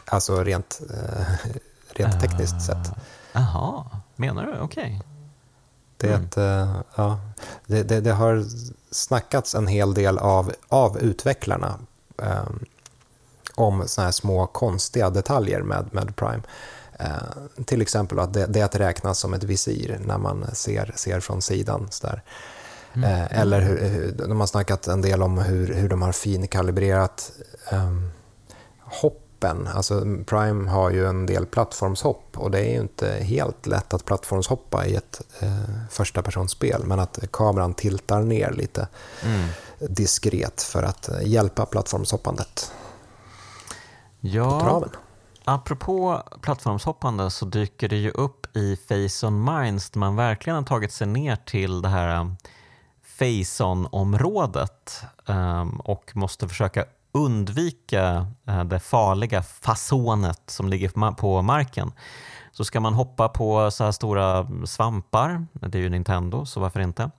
Alltså rent, uh, rent tekniskt sett. Jaha, menar du? Okej. Okay. Det, mm. ja, det, det, det, har snackats en hel del av, av utvecklarna um, om såna här små konstiga detaljer med, med Prime. Uh, till exempel att det, det räknas som ett visir när man ser, ser från sidan. Så mm. uh, eller hur, hur, de har snackat en del om hur, hur de har finkalibrerat hopp hoppen. Alltså Prime har ju en del plattformshopp och det är ju inte helt lätt att plattformshoppa i ett eh, första personspel men att kameran tiltar ner lite mm. diskret för att eh, hjälpa plattformshoppandet ja, på traven. Apropå plattformshoppande så dyker det ju upp i Face on Minds där man verkligen har tagit sig ner till det här um, Face on-området um, och måste försöka undvika eh, det farliga fasonet som ligger på marken så ska man hoppa på så här stora svampar. Det är ju Nintendo, så varför inte?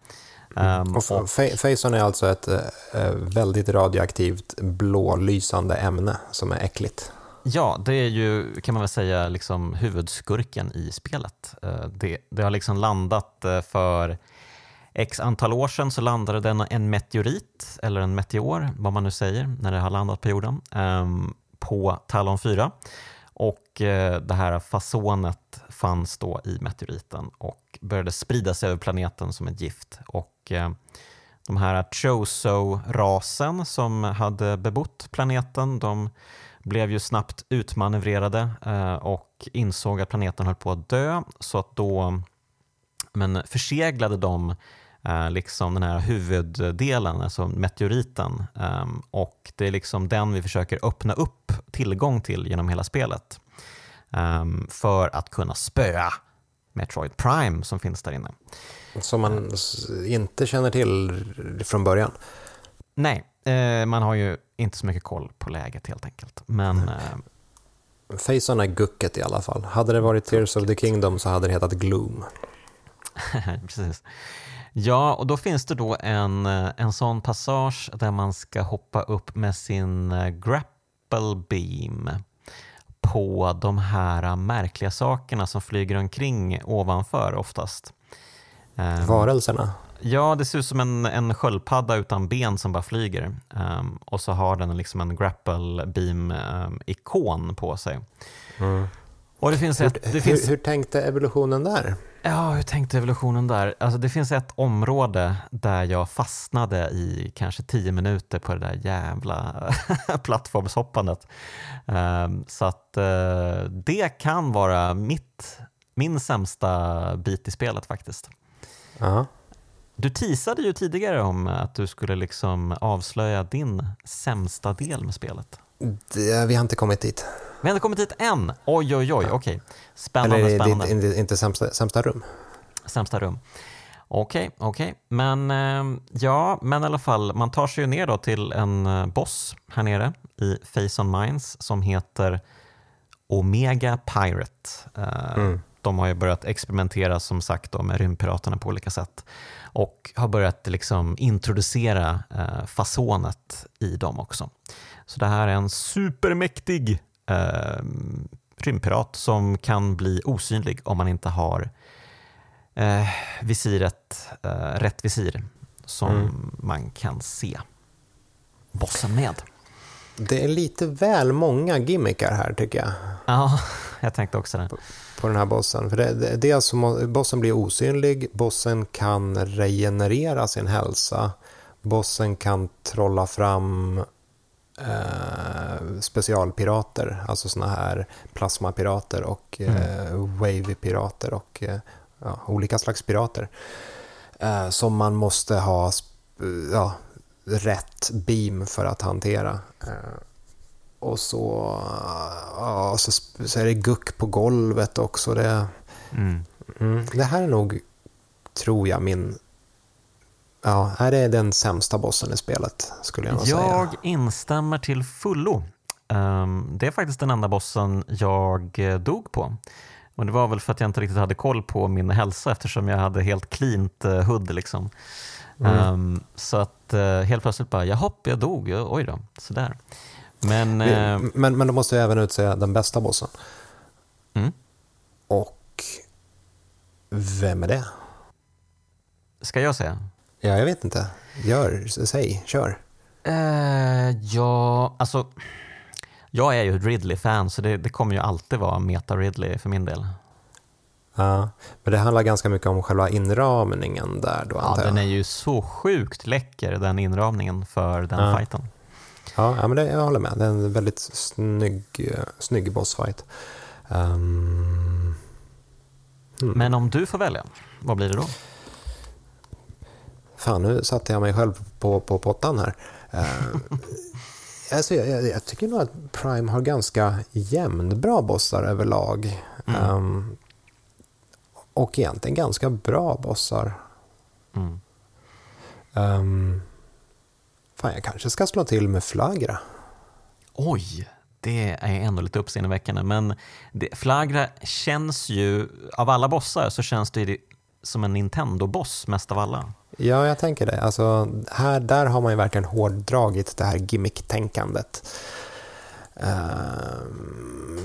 Um, och Faison är alltså ett äh, väldigt radioaktivt blålysande ämne som är äckligt. Ja, det är ju kan man väl säga liksom huvudskurken i spelet. Eh, det, det har liksom landat för x antal år sedan så landade den en meteorit, eller en meteor, vad man nu säger, när det har landat på jorden, ehm, på Talon 4. Och det här fasonet fanns då i meteoriten och började sprida sig över planeten som ett gift. Och Eh, de här Choso-rasen som hade bebott planeten, de blev ju snabbt utmanövrerade eh, och insåg att planeten höll på att dö så att då men förseglade de eh, liksom den här huvuddelen, alltså meteoriten ehm, och det är liksom den vi försöker öppna upp tillgång till genom hela spelet ehm, för att kunna spöa Metroid Prime som finns där inne. Som man inte känner till från början? Nej, eh, man har ju inte så mycket koll på läget helt enkelt. Men, mm. eh, Faison är gucket i alla fall. Hade det varit Tears of the Kingdom så hade det hetat Gloom. Precis. Ja, och då finns det då en, eh, en sån passage där man ska hoppa upp med sin grapple beam på de här märkliga sakerna som flyger omkring ovanför oftast. Ehm, Varelserna? Ja, det ser ut som en, en sköldpadda utan ben som bara flyger. Um, och så har den liksom en grapple beam-ikon um, på sig. Mm. Och det finns ett, det hur, finns... hur, tänkte evolutionen där? Ja, hur tänkte evolutionen där? Alltså det finns ett område där jag fastnade i kanske tio minuter på det där jävla plattformshoppandet. Um, så att uh, det kan vara mitt, min sämsta bit i spelet faktiskt. Uh-huh. Du teasade ju tidigare om att du skulle liksom avslöja din sämsta del med spelet. Det, vi har inte kommit dit. Vi har inte kommit dit än? Oj, oj, oj. Okej. Okay. Spännande, Eller, spännande. Inte, inte, inte sämsta, sämsta rum. Sämsta rum. Okej, okay, okej. Okay. Men eh, ja, men i alla fall, man tar sig ju ner då till en eh, boss här nere i Face on Minds som heter Omega Pirate. Uh, mm. De har ju börjat experimentera som sagt då, med rymdpiraterna på olika sätt och har börjat liksom introducera eh, fasonet i dem också. Så det här är en supermäktig eh, rymdpirat som kan bli osynlig om man inte har eh, visiret, eh, rätt visir som mm. man kan se bossen med. Det är lite väl många gimmickar här tycker jag. Ja, jag tänkte också det. På, på den här bossen. För det, det, det är alltså, bossen blir osynlig, bossen kan regenerera sin hälsa, bossen kan trolla fram eh, specialpirater, alltså såna här plasmapirater och mm. eh, wavy-pirater och eh, ja, olika slags pirater. Eh, som man måste ha ja, rätt beam för att hantera. Eh, och så, ja, så, så, är det guck på golvet också. Det, mm. Mm, det här är nog, tror jag, min... Ja, här är den sämsta bossen i spelet, skulle jag nog säga. Jag instämmer till fullo. Um, det är faktiskt den enda bossen jag eh, dog på. Och det var väl för att jag inte riktigt hade koll på min hälsa eftersom jag hade helt cleant uh, hood. Liksom. Mm. Um, så att uh, helt plötsligt bara, jaha, jag dog, oj då, sådär. Men, eh, men, men då måste jag även utse den bästa bossen. Mm. Och vem är det? Ska jag säga? Ja, jag vet inte. Gör, säg, kör. Uh, ja, alltså... Jag är ju Ridley-fan så det, det, kommer ju alltid vara Meta Ridley för min del. Ja, men det handlar ganska mycket om själva inramningen där då Ja, den är ju så sjukt läcker den inramningen för den ja. fighten. Ja, ja men det, jag håller med. Det är en väldigt snygg, snygg bossfight. Um, hmm. Men om du får välja, vad blir det då? Fan, nu satte jag mig själv på, på pottan här. Uh, alltså, jag, jag, tycker nog att Prime har ganska jämnbra bossar överlag. Mm. Um, och egentligen ganska bra bossar. Mm. Um, Fan, jag kanske ska slå till med Flagra. Oj, det är ändå lite uppseendeväckande. Men det, Flagra känns ju, av alla bossar så känns det som en Nintendo-boss mest av alla. Ja, jag tänker det. Alltså, här, där har man ju verkligen hårdragit det här gimmick-tänkandet. Eh,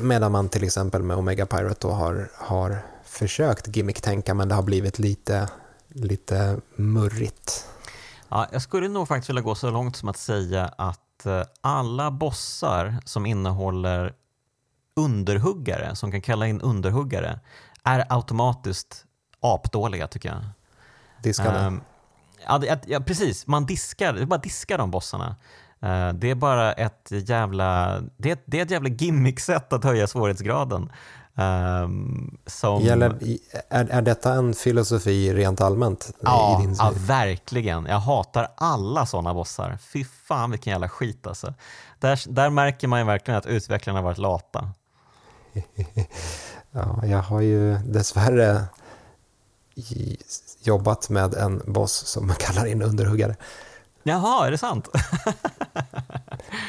medan man till exempel med Omega Pirate då har, har försökt gimmick-tänka men det har blivit lite, lite murrigt. Ja, jag skulle nog faktiskt vilja gå så långt som att säga att eh, alla bossar som innehåller underhuggare, som kan kalla in underhuggare, är automatiskt apdåliga tycker jag. Diskade? Um, ja, ja, precis. Man diskar, det är bara diskar de bossarna. Uh, det är bara ett jävla, det, det är ett jävla gimmick-sätt att höja svårighetsgraden. Um, som... Gäller, är, är detta en filosofi rent allmänt? Ja, i din ja, verkligen. Jag hatar alla sådana bossar. Fy fan vilken jävla skit alltså. Där, där märker man ju verkligen att utvecklarna har varit lata. ja, jag har ju dessvärre jobbat med en boss som man kallar in underhuggare. Jaha, är det sant?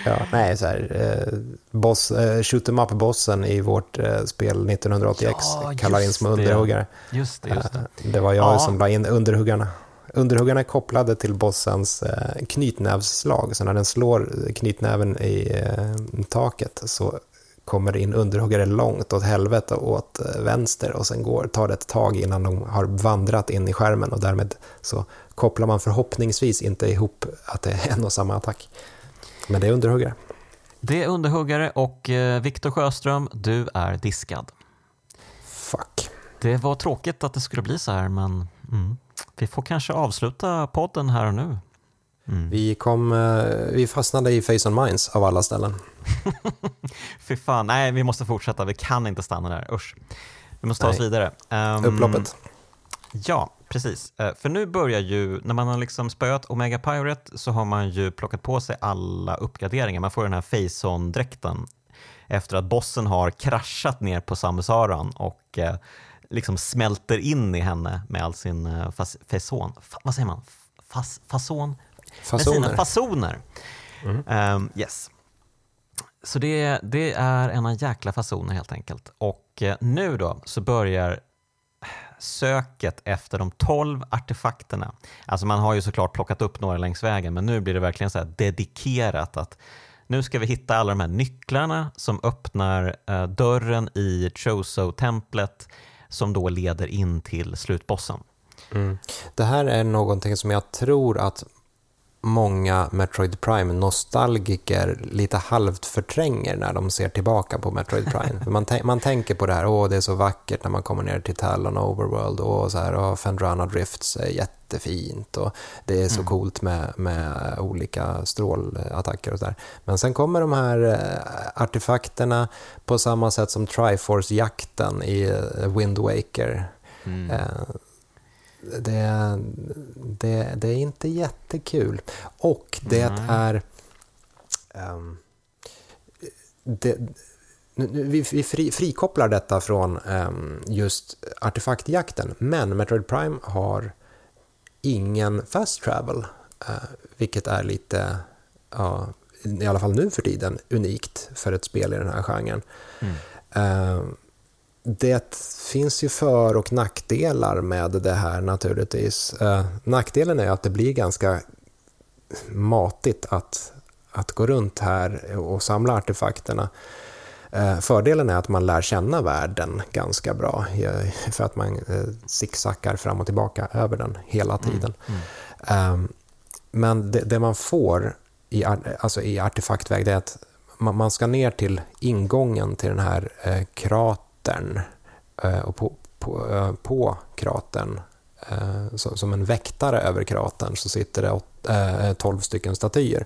ja, nej, så här, eh, boss, eh, shoot em up-bossen i vårt eh, spel 1980X ja, kallar in som underhuggare. Just det, just det. Eh, det var jag ja. som la in underhuggarna. Underhuggarna är kopplade till bossens eh, knytnävsslag, så när den slår knytnäven i eh, taket så kommer in underhuggare långt åt helvete åt eh, vänster och sen går, tar det ett tag innan de har vandrat in i skärmen och därmed så kopplar man förhoppningsvis inte ihop att det är en och samma attack. Men det är underhuggare. Det är underhuggare och eh, Viktor Sjöström, du är diskad. Fuck. Det var tråkigt att det skulle bli så här, men mm, vi får kanske avsluta podden här och nu. Mm. Vi, kom, eh, vi fastnade i Face on Minds av alla ställen. Fy fan, nej vi måste fortsätta, vi kan inte stanna där, usch. Vi måste ta nej. oss vidare. Um, Upploppet. Ja, precis. Eh, för nu börjar ju, när man har liksom spöat Omega Pirate så har man ju plockat på sig alla uppgraderingar. Man får den här Faison-dräkten efter att bossen har kraschat ner på Samusaran och eh, liksom smälter in i henne med all sin eh, fas, fason. Fa, vad säger man? Fas, fason? Fasoner. Med sina fasoner. Mm. Um, yes. Så det, det är en jäkla fasoner helt enkelt. Och nu då så börjar söket efter de 12 artefakterna. Alltså man har ju såklart plockat upp några längs vägen men nu blir det verkligen så dedikerat att nu ska vi hitta alla de här nycklarna som öppnar eh, dörren i Choso-templet som då leder in till slutbossen. Mm. Det här är någonting som jag tror att många Metroid Prime-nostalgiker lite halvt förtränger när de ser tillbaka på Metroid Prime. man, man tänker på det här, åh det är så vackert när man kommer ner till Talon Overworld och så här, åh Fendrana Drifts är jättefint och det är så mm. coolt med, med olika strålattacker och så där. Men sen kommer de här eh, artefakterna på samma sätt som Triforce-jakten i eh, Wind Waker. Mm. Det, det, det är inte jättekul. Och det mm. är... Um, det, vi, vi fri, frikopplar detta från um, just artefaktjakten, men Metroid Prime har ingen fast travel, uh, vilket är lite, uh, i alla fall nu för tiden, unikt för ett spel i den här genren. Mm. Uh, det finns ju för och nackdelar med det här naturligtvis. Eh, nackdelen är att det blir ganska matigt att, att gå runt här och samla artefakterna. Eh, fördelen är att man lär känna världen ganska bra för att man eh, zigzaggar fram och tillbaka över den hela mm, tiden. Mm, mm. Men det, det, man får i, alltså i artefaktväg är att man, ska ner till ingången till den här kratern kratern eh, och på, på, eh, på kratern eh, som en väktare över kratern så sitter det 12 stycken statyer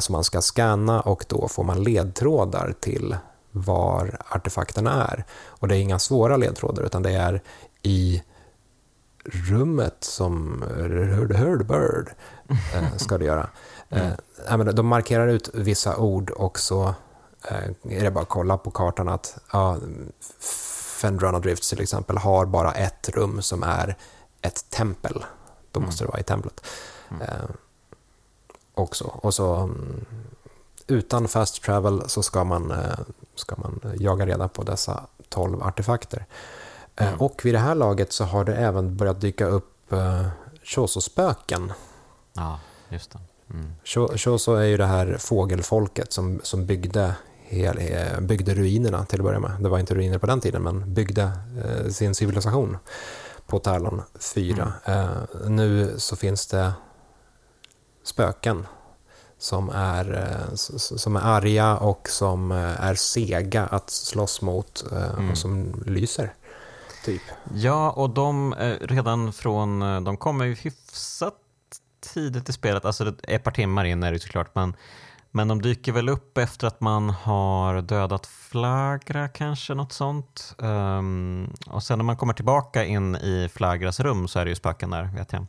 som man ska scanna och då får man ledtrådar till var artefakterna är. Och det är inga svåra ledtrådar utan det är i rummet som Hurd Bird ska det göra. De markerar ut vissa ord och så är det bara att kolla på kartan att ja, Fendrana Drifts till exempel har bara ett rum som är ett tempel. Då mm. måste det vara i templet. Mm. Eh, också. Och så mm, utan fast travel så ska man, eh, ska man jaga reda på dessa 12 artefakter. Eh, mm. Och vid det här laget så har det även börjat dyka upp eh, Choso-spöken. Ja, just det. Mm. Choso är ju det här fågelfolket som, som byggde hel, eh, byggde ruinerna till att börja med. Det var inte ruiner på den tiden, men byggde eh, sin civilisation på Talon 4. Mm. Eh, nu så finns det spöken som är, som är arga och som är sega att slåss mot mm. och som lyser. Typ. Ja, och de redan från, de kommer ju hyfsat tidigt i spelet, alltså ett par timmar in är det såklart, men, men de dyker väl upp efter att man har dödat Flagra kanske, något sånt. Um, och sen när man kommer tillbaka in i Flagras rum så är det ju spöken där, vet jag.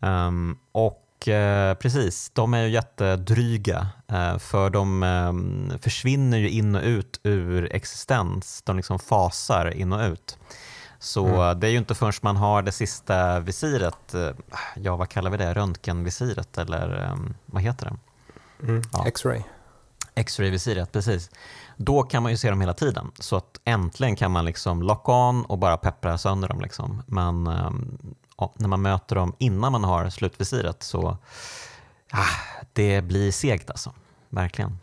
Um, och Eh, precis, de är ju jättedryga eh, för de eh, försvinner ju in och ut ur existens. De liksom fasar in och ut. Så mm. det är ju inte förrän man har det sista visiret, eh, ja vad kallar vi det, röntgenvisiret eller ehm, vad heter det? Mm. Ja. X-ray. X-ray-visiret, precis. Då kan man ju se dem hela tiden. Så att äntligen kan man liksom lock on och bara peppra sönder dem. Liksom. Men um, när man möter dem innan man har slutvisiret så ah, det blir segt alltså. Verkligen.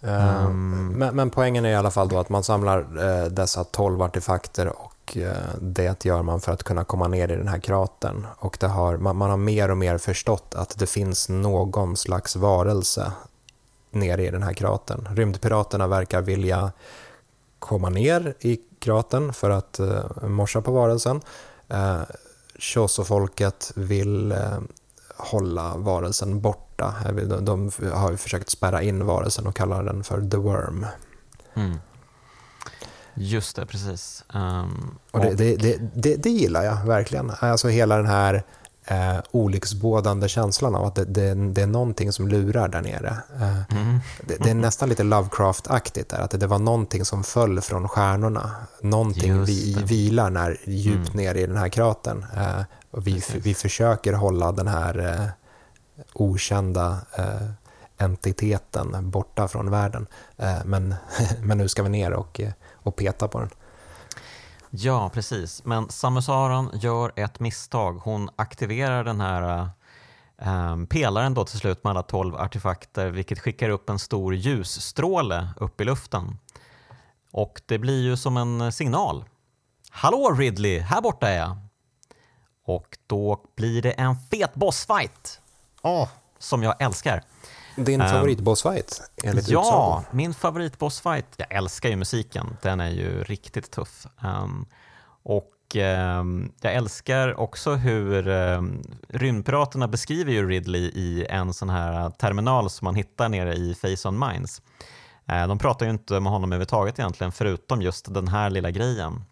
Um, men, men, poängen är i alla fall då att man samlar uh, dessa 12 artefakter och och eh, det gör man för att kunna komma ner i den här kratern. Och det har, man, man har mer och mer förstått att det finns någon slags varelse nere i den här kratern. Rymdpiraterna verkar vilja komma ner i kratern för att eh, morsa på varelsen. Eh, Choso-folket vill eh, hålla varelsen borta. De, de har försökt spärra in varelsen och kallar den för The Worm. Mm. Just det, precis. Um, och det, det, det, det, gillar jag verkligen. Alltså hela den här eh, olycksbådande känslan av att det, är någonting som lurar där nere. Eh, mm. det, är nästan lite Lovecraft-aktigt där, att det, var någonting som föll från stjärnorna. Någonting vi, vilar när, djupt mm. ner i den här kratern. Eh, och vi, vi försöker hålla den här eh, okända eh, entiteten borta från världen. Eh, men, men nu ska vi ner och, och peta på den. Ja, precis. Men Samus Aran gör ett misstag. Hon aktiverar den här um, pelaren då till slut med alla tolv artefakter vilket skickar upp en stor ljusstråle upp i luften. Och det blir ju som en signal. Hallå Ridley, här borta är jag. Och då blir det en fet bossfight. Oh, som jag älskar. Din um, favoritbossfight enligt Ja, utsago. min favoritbossfight. Jag älskar ju musiken. Den är ju riktigt tuff. Um, och um, jag älskar också hur um, rymdpiraterna beskriver ju Ridley i en sån här terminal som man hittar nere i Face on Minds. Uh, de pratar ju inte med honom överhuvudtaget egentligen förutom just den här lilla grejen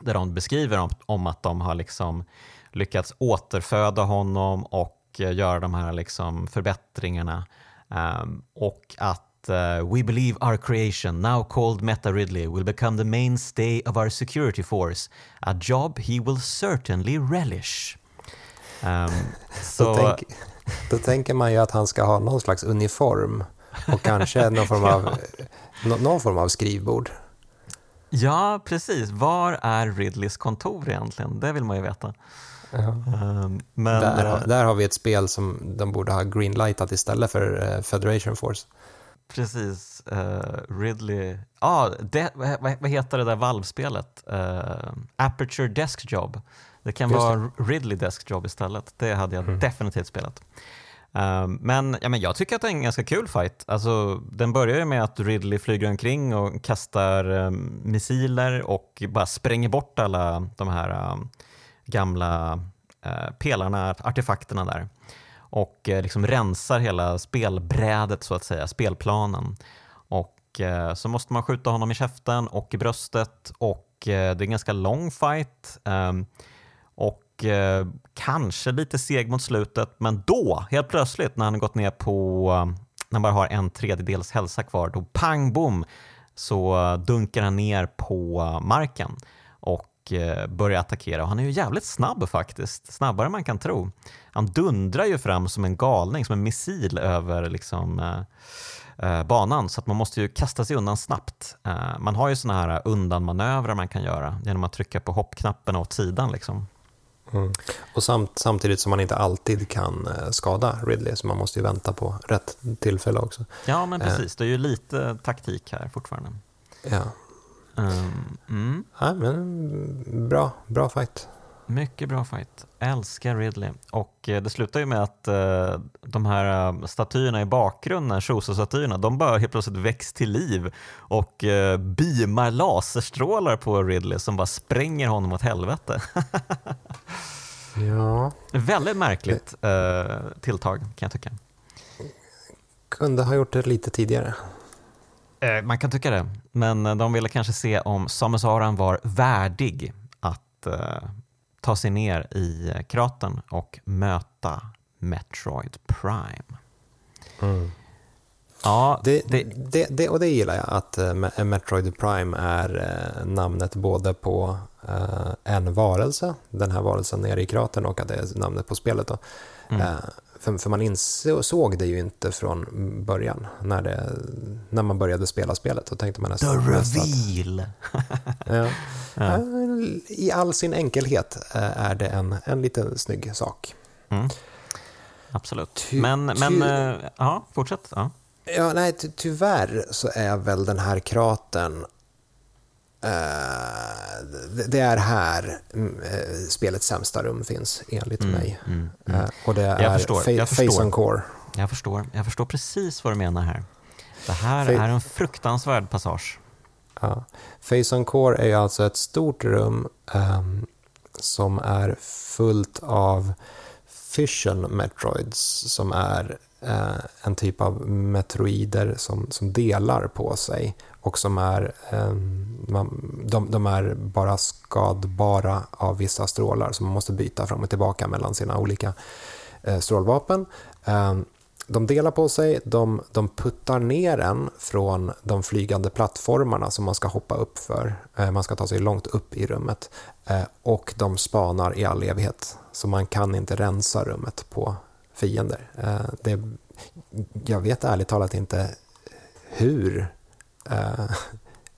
där de beskriver om, om att de har liksom lyckats återföda honom och uh, göra de här liksom förbättringarna Um, och att uh, “We believe our creation, now called Meta Ridley, will become the mainstay of our security force, a job he will certainly relish”. Um, så... då, tänk, då tänker man ju att han ska ha någon slags uniform och kanske någon form av, ja. någon form av skrivbord. Ja, precis. Var är Ridleys kontor egentligen? Det vill man ju veta. Um, men, där, uh, där har vi ett spel som de borde ha greenlightat istället för uh, Federation Force. Precis. Uh, Ridley... Ah, det, vad, vad, heter det där valvspelet? Aperture Desk Job. Det kan Just vara det. Ridley Desk Job istället. Det hade jag mm. definitivt spelat. Um, men, ja, men jag tycker att det är en ganska kul fight. Alltså, den börjar ju med att Ridley flyger omkring och kastar um, missiler och bara spränger bort alla de här um, gamla eh, pelarna, artefakterna där och eh, liksom rensar hela spelbrädet så att säga, spelplanen. Och eh, så måste man skjuta honom i käften och i bröstet och eh, det är en ganska lång fight. Ehm, och eh, kanske lite seg mot slutet, men då, helt plötsligt när han gått ner på, eh, när han bara har en tredjedels hälsa kvar, då pang bom så dunkar han ner på marken. Och Eh, börjar attackera. Och han är ju jävligt snabb faktiskt, snabbare än man kan tro. Han dundrar ju fram som en galning, som en missil över liksom, eh, eh banan så att man måste ju kasta sig undan snabbt. Eh, man har ju såna här undanmanövrar man kan göra genom att trycka på hoppknappen åt sidan. Liksom. Mm. Och samt, samtidigt som man inte alltid kan eh, skada Ridley, så man måste ju vänta på rätt tillfälle också. Ja, men precis. Det är ju lite taktik här fortfarande. Ja. Um, mm. ja men bra, bra fight. Mycket bra fight. Älskar Ridley. Och eh, det slutar ju med att uh, de här uh, statyerna i bakgrunden, Shoso-statyerna, de bara helt plötsligt väcks till liv och beamar laserstrålar på Ridley som bara spränger honom åt helvete. ja. Väldigt märkligt tilltag kan jag tycka. Kunde ha gjort det lite tidigare. Man kan tycka det, men de ville kanske se om Samus Aran var värdig att ta sig ner i kratern och möta Metroid Prime. Mm. Ja, det, det, det, det, och det gillar jag, att Metroid Prime är namnet både på en varelse, den här varelsen nere i kratern, och att det är namnet på spelet. Då. Mm. För, för, man insåg det ju inte från början, när, det, när man började spela spelet. Då tänkte man nästan, The reveal! ja. Ja. I all sin enkelhet eh, är det en, en liten snygg sak. Mm. Absolut. Ty, men, men ty, äh, ja, fortsätt. Ja. Ja, nej, ty, tyvärr så är väl den här kratern Uh, det är här uh, spelets sämsta rum finns, enligt mm, mig. Mm, mm. Uh, och det är förstår, fa Face on Core. Jag förstår. Jag förstår precis vad du menar här. Det här fa är en fruktansvärd passage. Ja. Face on Core är ju alltså ett stort rum um, som är fullt av Fission Metroids som är Eh, en typ av metroider som, som delar på sig och som är, eh, de, de, är bara skadbara av vissa strålar som man måste byta fram och tillbaka mellan sina olika eh, strålvapen. De delar på sig, de, de puttar ner en från de flygande plattformarna som man ska hoppa upp för. Eh, man ska ta sig långt upp i rummet. Eh, och de spanar i all evighet. Så man kan inte rensa rummet på fiender. Eh, det, jag vet ärligt talat inte hur,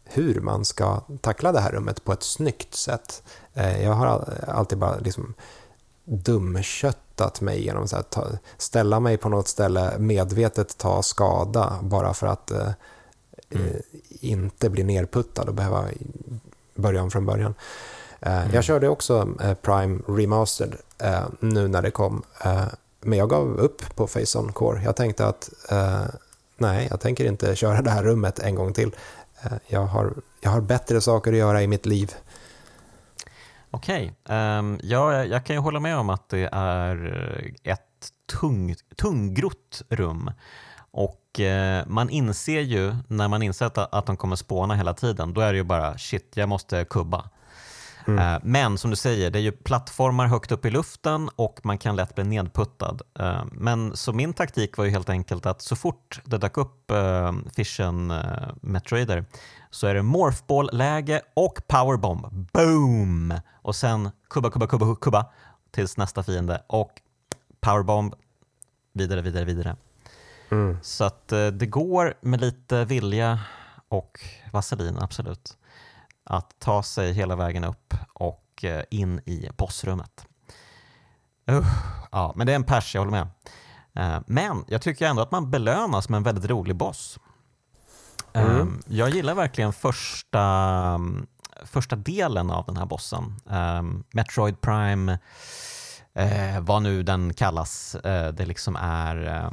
hur man ska tackla det här rummet på ett snyggt sätt. Jag har alltid bara liksom dumköttat mig genom att ta, ställa mig på något ställe, medvetet ta skada bara för att eh, mm. eh, inte bli nerputtad och behöva börja om från början. Eh, mm. Jag körde också eh, Prime Remastered eh, nu när det kom, eh, men jag gav upp på Face On Core. Jag tänkte att eh, nej, jag tänker inte köra det här rummet en gång till. Eh, jag, har, jag har bättre saker att göra i mitt liv. Okej, okay. um, ja, jag kan ju hålla med om att det är ett tung, tunggrott rum. Och eh, man inser ju, när man inser att, att de kommer spåna hela tiden, då är det ju bara shit, jag måste kubba. Mm. Eh, men som du säger, det är ju plattformar högt upp i luften och man kan lätt bli nedputtad. Eh, men så min taktik var ju helt enkelt att så fort det dök upp eh, Fission Metroider så är det morphball-läge och powerbomb. Boom! Och sen kubba, kubba, kubba, kubba tills nästa fiende och powerbomb vidare, vidare, vidare. Mm. Så att det går med lite vilja och vaselin, absolut, att ta sig hela vägen upp och eh, in i bossrummet. Uh, ja, men det är en pers, jag håller med. Uh, men jag tycker ändå att man belönas med en väldigt rolig boss. Mm. Um, jag gillar verkligen första, första delen av den här bossen. Metroid Prime, vad nu den kallas. Det liksom är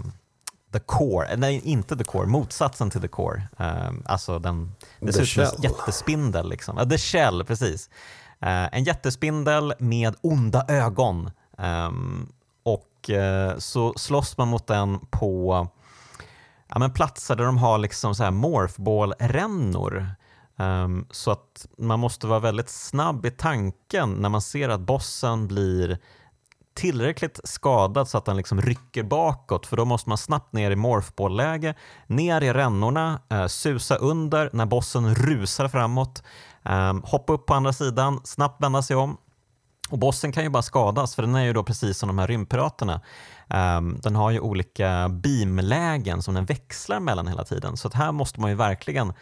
the core, nej inte the core, motsatsen till the core. alltså den, det ser ut som en jättespindel. Liksom. the shell, precis. en jättespindel med onda ögon. och så slåss man mot den på ja, men platser där de har liksom så här morphball-rännor. Um, så att man måste vara väldigt snabb i tanken när man ser att bossen blir tillräckligt skadad så att den liksom rycker bakåt för då måste man snabbt ner i morphball-läge, ner i rännorna, eh, susa under när bossen rusar framåt, eh, hoppa upp på andra sidan, snabbt vända sig om. Och bossen kan ju bara skadas för den är ju då precis som de här rymdpiraterna. Eh, den har ju olika beamlägen som den växlar mellan hela tiden. Så att här måste man ju verkligen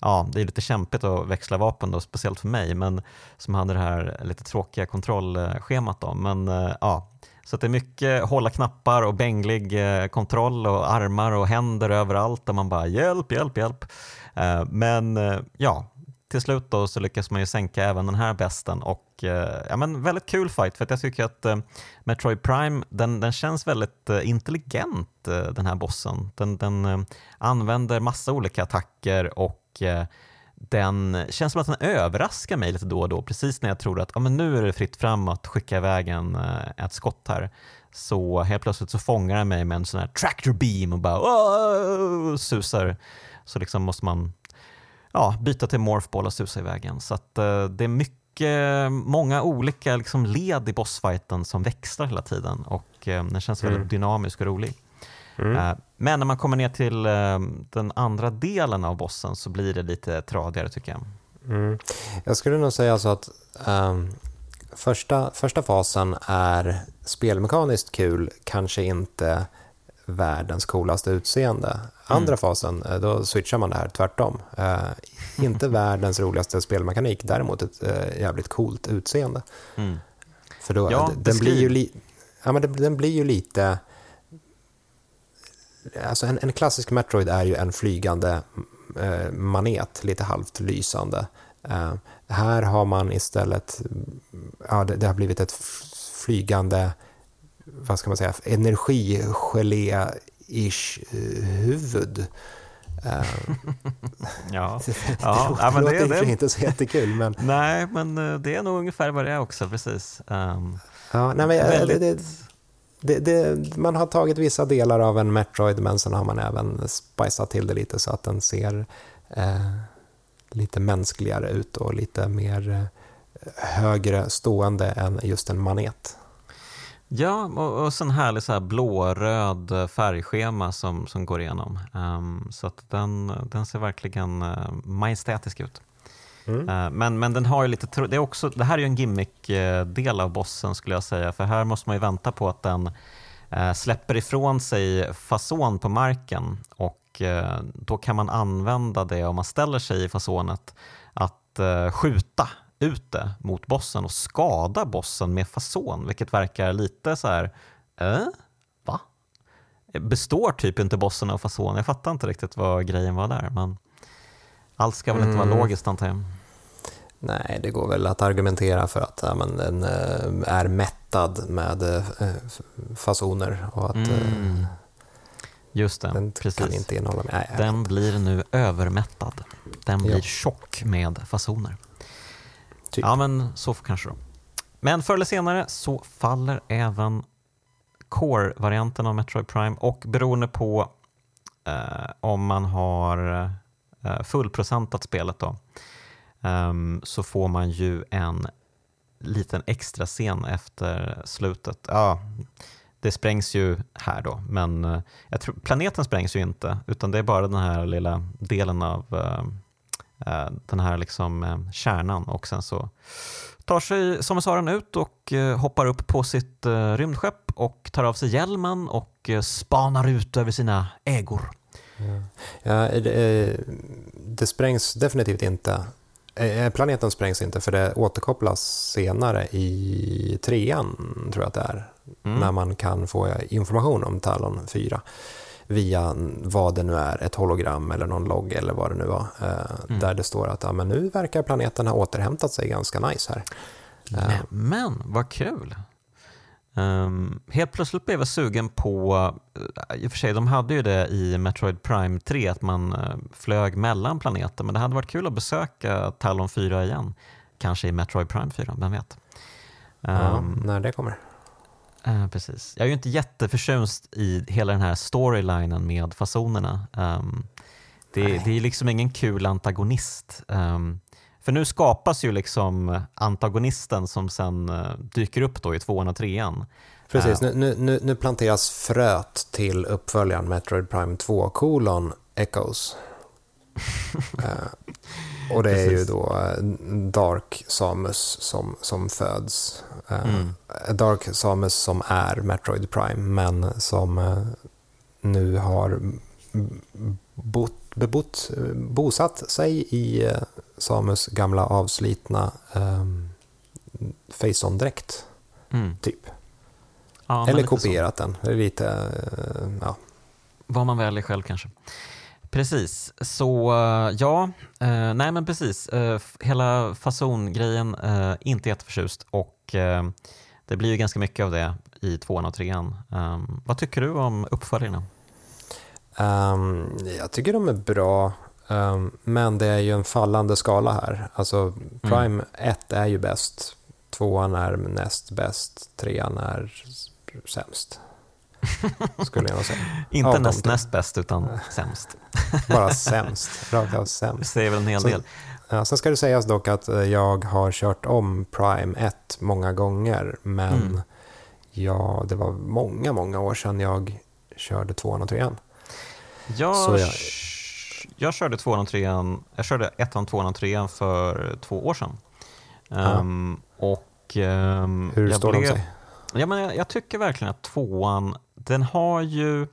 ja, det är lite kämpigt att växla vapen då, speciellt för mig, men som hade det här lite tråkiga kontrollschemat då. Men eh, ja, så det är mycket hålla knappar och bänglig eh, kontroll och armar och händer överallt där man bara hjälp, hjälp, hjälp. Eh, men ja, till slut då så lyckas man ju sänka även den här besten och eh, ja, men väldigt kul fight för att jag tycker att eh, Metroid Prime den, den känns väldigt eh, intelligent den här bossen. Den, den använder massa olika attacker och den känns som att den överraskar mig lite då och då. Precis när jag tror att ja, men nu är det fritt fram att skicka iväg en, ett skott här. Så helt plötsligt så fångar den mig med en sån här tractor beam och bara susar. Så liksom måste man ja, byta till morphball och susa iväg en. Så att, uh, det är mycket, många olika liksom, led i bossfighten som växlar hela tiden och uh, den känns mm. väldigt dynamisk och rolig. Mm. Eh, men när man kommer ner till eh, den andra delen av bossen så blir det lite tradigare tycker jag. Mm. Jag skulle nog säga så att um, första, första fasen är spelmekaniskt kul, kanske inte världens coolaste utseende. Andra mm. fasen, eh, då switchar man det här tvärtom. Uh, inte världens roligaste spelmekanik, däremot ett uh, jävligt coolt utseende. Mm. För då, ja, den, blir ju li- ja, men den blir ju lite alltså en, en klassisk Metroid är ju en flygande eh, manet, lite halvt lysande. Eh, här har man istället, ja, det, det har blivit ett flygande, vad ska man säga, energigelé-ish eh, huvud. Uh, ja, det, ja, det, ja, det låter inte så jättekul. Men... Nej, men eh, det är nog ungefär vad det är också, precis. Um, ja, nej, men, väldigt... det, det, det, man har tagit vissa delar av en Metroid men sen har man även spicat till det lite så att den ser eh, lite mänskligare ut och lite mer eh, högre stående än just en manet. Ja, och, och sen härlig så här blå-röd färgschema som, som går igenom. Um, så att den, den ser verkligen uh, majestätisk ut. Mm. Uh, men, men den har ju lite, det, är också, det här är ju en gimmick-del av bossen skulle jag säga, för här måste man ju vänta på att den uh, släpper ifrån sig fason på marken och då kan man använda det om man ställer sig i fasonet att skjuta ut det mot bossen och skada bossen med fason, vilket verkar lite så här, eh, va? Består typ inte bossen av fason? Jag fattar inte riktigt vad grejen var där, men allt ska väl mm. inte vara mm. logiskt antar jag. Nej, det går väl att argumentera för att ja, men den eh, är mättad med äh, fasoner och att mm. Just det, den precis. kan inte innehålla... Nej, den blir nu övermättad. Den blir ja. tjock med fasoner. Typ. Ja, men så kanske då. Men förr eller senare så faller även Core-varianten av Metroid Prime och beroende på eh, om man har eh, fullprocentat spelet då, eh, så får man ju en liten extra scen efter slutet. Ja, det sprängs ju här då, men eh, jag tror, planeten sprängs ju inte, utan det är bara den här lilla delen av eh, den här liksom kärnan och sen så tar sig Sommersaren ut och hoppar upp på sitt rymdskepp och tar av sig hjälmen och spanar ut över sina ägor. Ja. Ja, det, det sprängs definitivt inte Eh, eh, planeten sprängs inte för det återkopplas senare i trean, tror jag att det är, mm. när man kan få information om Talon 4 via vad det nu är, ett hologram eller någon logg eller vad det nu var, eh, mm. där det står att ja, men nu verkar planeten ha återhämtat sig ganska nice här. Men vad kul! Um, helt plötsligt blev jag sugen på, uh, i och för sig de hade ju det i Metroid Prime 3 att man uh, flög mellan planeter men det hade varit kul att besöka Talon 4 igen. Kanske i Metroid Prime 4, vem vet? Um, ja, när det kommer. Uh, precis. Jag är ju inte jätteförtjust i hela den här storylinen med fasonerna. Um, det, det, är liksom ingen kul antagonist. Um, för nu skapas ju liksom antagonisten som sen eh, dyker upp då i tvåan och trean. Precis, uh, nu, nu, nu planteras fröet till uppföljaren Metroid Prime 2, kolon Echoes. och det är ju då Dark Samus som, som föds. Uh, mm. Dark Samus som är Metroid Prime, men som nu har bott bebott, bosatt sig i Samus gamla avslitna um, Face-On-dräkt, mm. typ. Ja, Eller kopierat så. den. Det är lite, ja. Vad man väljer själv kanske. Precis, så ja, eh, nej men precis. Eh, hela fasongrejen, eh, inte jätteförtjust och eh, det blir ju ganska mycket av det i tvåan och trean. Um, vad tycker du om uppföljarna? Um, jag tycker de är bra, um, men det är ju en fallande skala här. Alltså Prime 1 mm. är ju bäst, tvåan är näst bäst, trean är sämst. Skulle jag säga. Inte näst, näst bäst, utan sämst. Bara sämst, rakt av sämst. Det säger väl en hel del. Ja, sen ska det sägas dock att eh, jag har kört om Prime 1 många gånger, men mm. ja, det var många, många år sedan jag körde tvåan och trean. Jag, jag... jag körde tvåan och trean, jag körde ettan, tvåan och trean för två år sedan. Ja. Um, och um, Hur står blev... de sig? Ja, men jag, jag, tycker verkligen att tvåan, den har ju...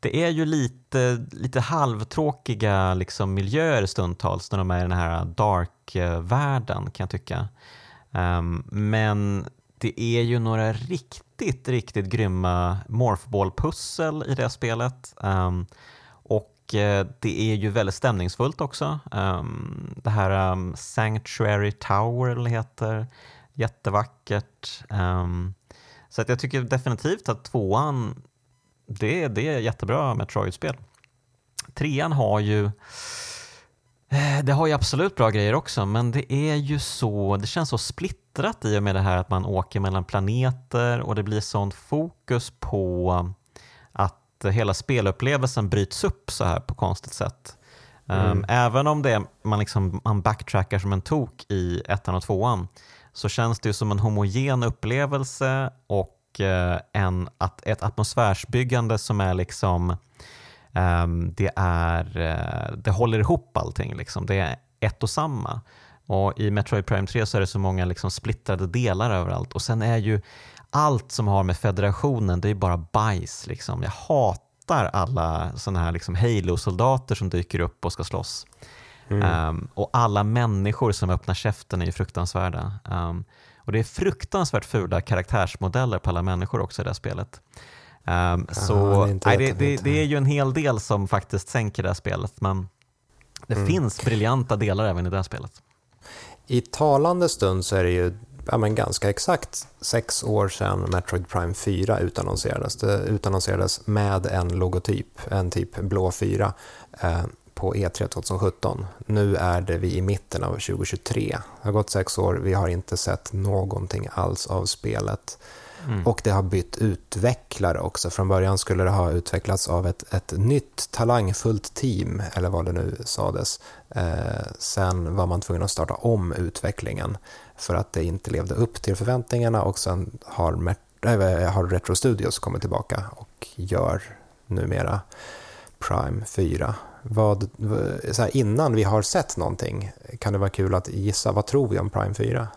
Det är ju lite, lite halvtråkiga liksom, miljöer stundtals när de är i den här dark-världen kan jag tycka. Um, men det är ju några riktigt, riktigt grymma morphball-pussel i det spelet. Um, och eh, det är ju väldigt stämningsfullt också. Um, det här um, Sanctuary Tower, eller heter, jättevackert. så att jag tycker definitivt att tvåan, det, det är jättebra Metroid-spel. Trean har ju Eh, det har ju absolut bra grejer också, men det är ju så, det känns så splittrat i och med det här att man åker mellan planeter och det blir sånt fokus på att hela spelupplevelsen bryts upp så här på konstigt sätt. Mm. Um, även om det, man, liksom, man backtrackar som en tok i ettan och tvåan så känns det ju som en homogen upplevelse och uh, en, att, ett atmosfärsbyggande som är liksom Um, det, är, uh, det håller ihop allting, liksom. det är ett och samma. Och I Metroid Prime 3 så är det så många liksom splittrade delar överallt och sen är ju allt som har med federationen, det är bara bajs. Liksom. Jag hatar alla sådana här liksom Halo-soldater som dyker upp och ska slåss. Mm. Um, och alla människor som öppnar käften är ju fruktansvärda. Um, och det är fruktansvärt fula karaktärsmodeller på alla människor också i det här spelet. Um, så det, nej, det, det, det, är ju en hel del som faktiskt sänker det här spelet, men det mm. finns briljanta delar även i det här spelet. I talande stund så är det ju ja, men ganska exakt sex år sedan Metroid Prime 4 utannonserades. Det utannonserades med en logotyp, en typ blå 4, eh, på E3 2017. Nu är det vi i mitten av 2023. Det har gått sex år, vi har inte sett någonting alls av spelet. Mm. Och det har bytt utvecklare också. Från början skulle det ha utvecklats av ett, ett nytt talangfullt team, eller vad det nu sades. Eh, sen var man tvungen att starta om utvecklingen för att det inte levde upp till förväntningarna och sen har, äh, har Retro Studios kommit tillbaka och gör numera Prime 4. Vad, så här, innan vi har sett någonting kan det vara kul att gissa, vad tror vi om Prime 4?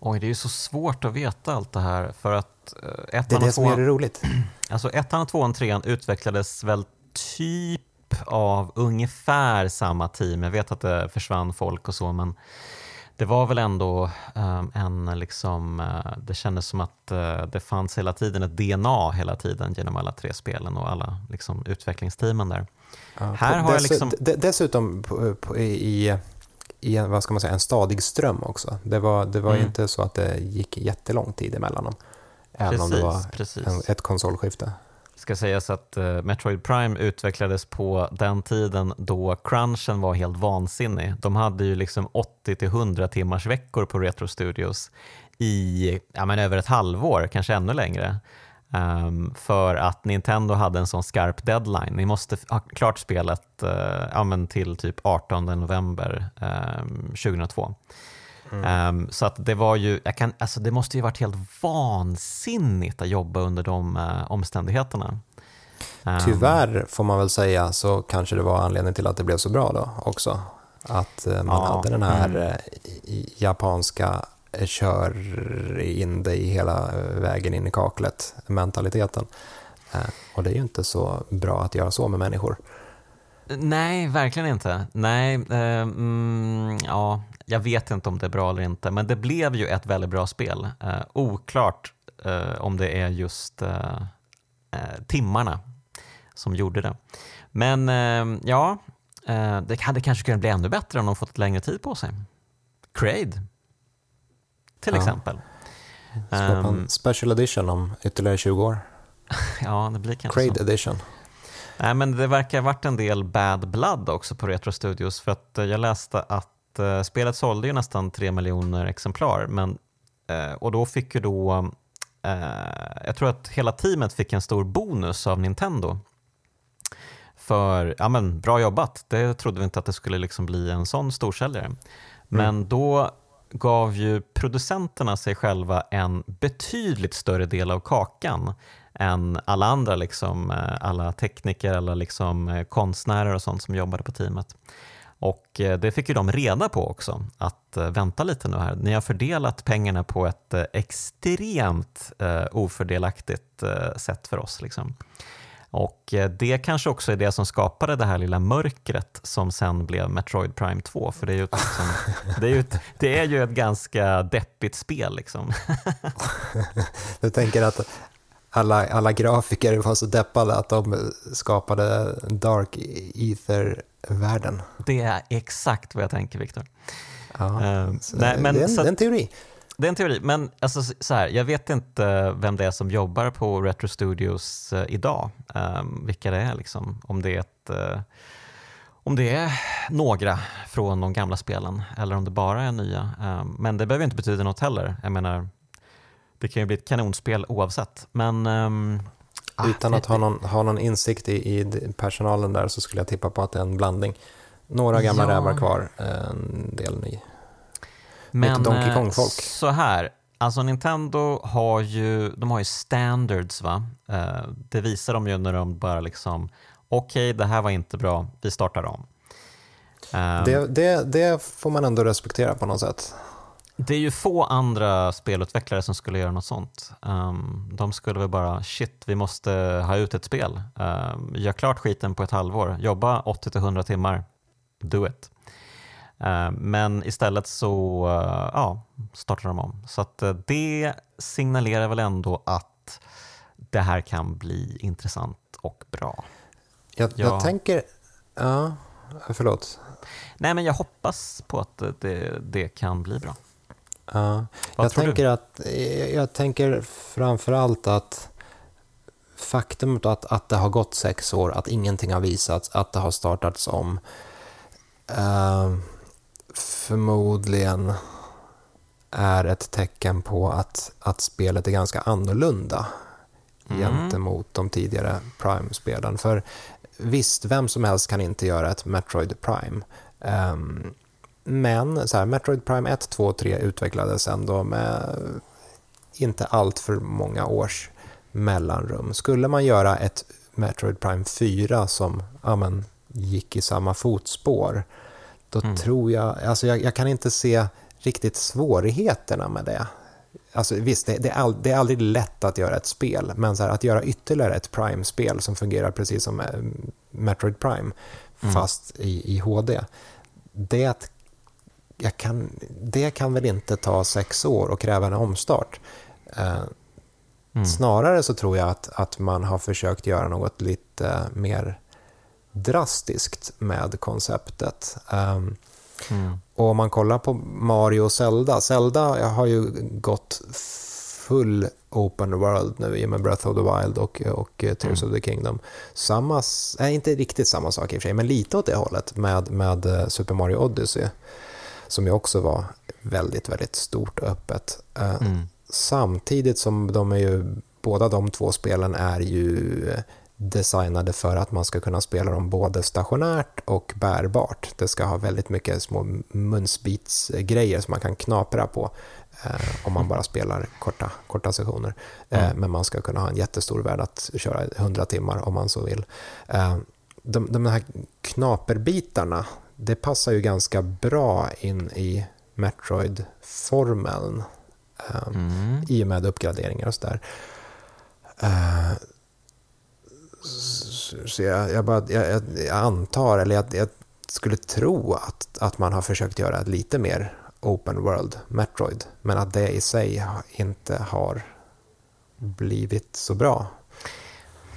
Oj, det är ju så svårt att veta allt det här för att eh, ettan Det är det som gör det roligt. Alltså ettan, tvåan, trean utvecklades väl typ av ungefär samma team. Jag vet att det försvann folk och så, men det var väl ändå um, en liksom, uh, det kändes som att uh, det fanns hela tiden ett DNA hela tiden genom alla tre spelen och alla liksom, utvecklingsteamen där. Ja, Här har jag liksom... Dessutom på, på, i, i vad ska man säga, en stadig ström också. Det var, det var mm. inte så att det gick jättelång tid emellan dem. Även precis, om det var en, ett konsolskifte. Det ska sägas att uh, Metroid Prime utvecklades på den tiden då crunchen var helt vansinnig. De hade ju liksom 80-100 timmars veckor på Retro Studios i ja, men över ett halvår, kanske ännu längre. Um, för att Nintendo hade en sån skarp deadline. Ni måste ha klart spelet uh, till typ 18 november um, 2002. Mm. Um, så att det var ju, jag kan, alltså det måste ju varit helt vansinnigt att jobba under de uh, omständigheterna. Tyvärr får man väl säga så kanske det var anledningen till att det blev så bra då också. Att uh, man ja, hade den här mm. japanska kör in dig hela vägen in i kaklet, mentaliteten. Eh, och det är ju inte så bra att göra så med människor. Nej, verkligen inte. Nej, eh, mm, ja, jag vet inte om det är bra eller inte, men det blev ju ett väldigt bra spel. Eh, oklart eh, om det är just eh, eh timmarna som gjorde det. Men eh, ja, eh, det hade kanske kunnat bli ännu bättre om de fått längre tid på sig. Crade, till ja. exempel. Släppa en um, special edition om ytterligare 20 år. ja, det blir kanske Crade så. edition. Nej, men det verkar ha varit en del bad blood också på Retro Studios för att jag läste att uh, spelet sålde ju nästan 3 miljoner exemplar men, uh, och då fick ju då uh, jag tror att hela teamet fick en stor bonus av Nintendo för ja, men, bra jobbat. Det trodde vi inte att det skulle liksom bli en sån storsäljare. Mm. Men mm. då gav ju producenterna sig själva en betydligt större del av kakan än alla andra, liksom, eh, alla tekniker, alla liksom, eh, konstnärer och sånt som jobbade på teamet. Och eh, det fick ju de reda på också, att vänta lite nu här. Ni har fördelat pengarna på ett eh, extremt ofördelaktigt sätt för oss. Liksom. Och det kanske också är det som skapade det här lilla mörkret som sen blev Metroid Prime 2. För det är ju, ett, det är ju, ett, det är ju ett ganska deppigt spel. Liksom. du tänker att alla, alla grafiker var så deppade att de skapade Dark Ether-världen. Det är exakt vad jag tänker, Viktor. Ja, uh, nej, men, det, är en, så, det är en teori. Det är en teori, men alltså, så här, jag vet inte vem det är som jobbar på Retro Studios uh, idag. Um, vilka det är, liksom. om det är ett uh, om det är några från de gamla spelen eller om det bara är nya. Um, men det behöver inte betyda något heller. Jag menar, det kan ju bli ett kanonspel oavsett. Men, um, Utan att ha någon, ha någon insikt i, i, personalen där så skulle jag tippa på att det är en blandning. Några gamla ja. rävar kvar, en del ny. Men Donkey Kong-folk. så här, alltså Nintendo har ju, de har ju standards va. Eh, det visar de ju när de bara liksom, okej okay, det här var inte bra, vi startar om. Det, det, det får man ändå respektera på något sätt. Det är ju få andra spelutvecklare som skulle göra något sånt. Um, de skulle väl bara, shit, vi måste ha ut ett spel. Um, gör klart skiten på ett halvår, jobba 80-100 timmar, do it. Uh, men istället så uh, ja, startar de om. Så uh, det signalerar väl ändå att det här kan bli intressant och bra. Jag, jag, jag tänker, ja, förlåt. Nej, men jag hoppas på att det, det kan bli bra. Ja, jag, tänker du? att, jag tänker framförallt att faktumet att, att det har gått sex år, att ingenting har visats, att det har startats om, eh, förmodligen är ett tecken på att, att spelet är ganska annorlunda mm. gentemot de tidigare Prime-spelen. För visst, vem som helst kan inte göra ett Metroid Prime. Um, men så här, Metroid Prime 1, 2 och 3 utvecklades ändå med inte allt för många års mellanrum. Skulle man göra ett Metroid Prime 4 som ja, men, gick i samma fotspår, då mm. tror jag, alltså jag, jag, kan inte se riktigt svårigheterna med det. Alltså visst, det, det, är all, det, är aldrig lätt att göra ett spel, men så här, att göra ytterligare ett Prime-spel som fungerar precis som eh, Metroid Prime, mm. fast i, i HD, det jag kan, det kan väl inte ta sex år och kräva en omstart. Eh, mm. Snarare så tror jag att, att man har försökt göra något lite mer drastiskt med konceptet. Um, mm. Och om man kollar på Mario och Zelda, Zelda har ju gått full open world nu i och med Breath of the Wild och, och Tears mm. of the Kingdom. Samma, nej, inte riktigt samma sak i och för sig, men lite åt det hållet med, med eh, Super Mario Odyssey som ju också var väldigt, väldigt stort och öppet. Eh, mm. Samtidigt som de är ju, båda de två spelen är ju designade för att man ska kunna spela dem både stationärt och bärbart. Det ska ha väldigt mycket små munsbitsgrejer som man kan knapra på eh, om man bara spelar korta, korta sessioner. Eh, mm. Men man ska kunna ha en jättestor värld att köra 100 timmar om man så vill. Eh, de, de här knaperbitarna det passar ju ganska bra in i Metroid-formeln um, mm. i och med uppgraderingar och sådär. Så jag, jag, bara, jag, jag antar, eller jag, jag, skulle tro att, att man har försökt göra ett lite mer open world Metroid, men att det i sig inte har blivit så bra.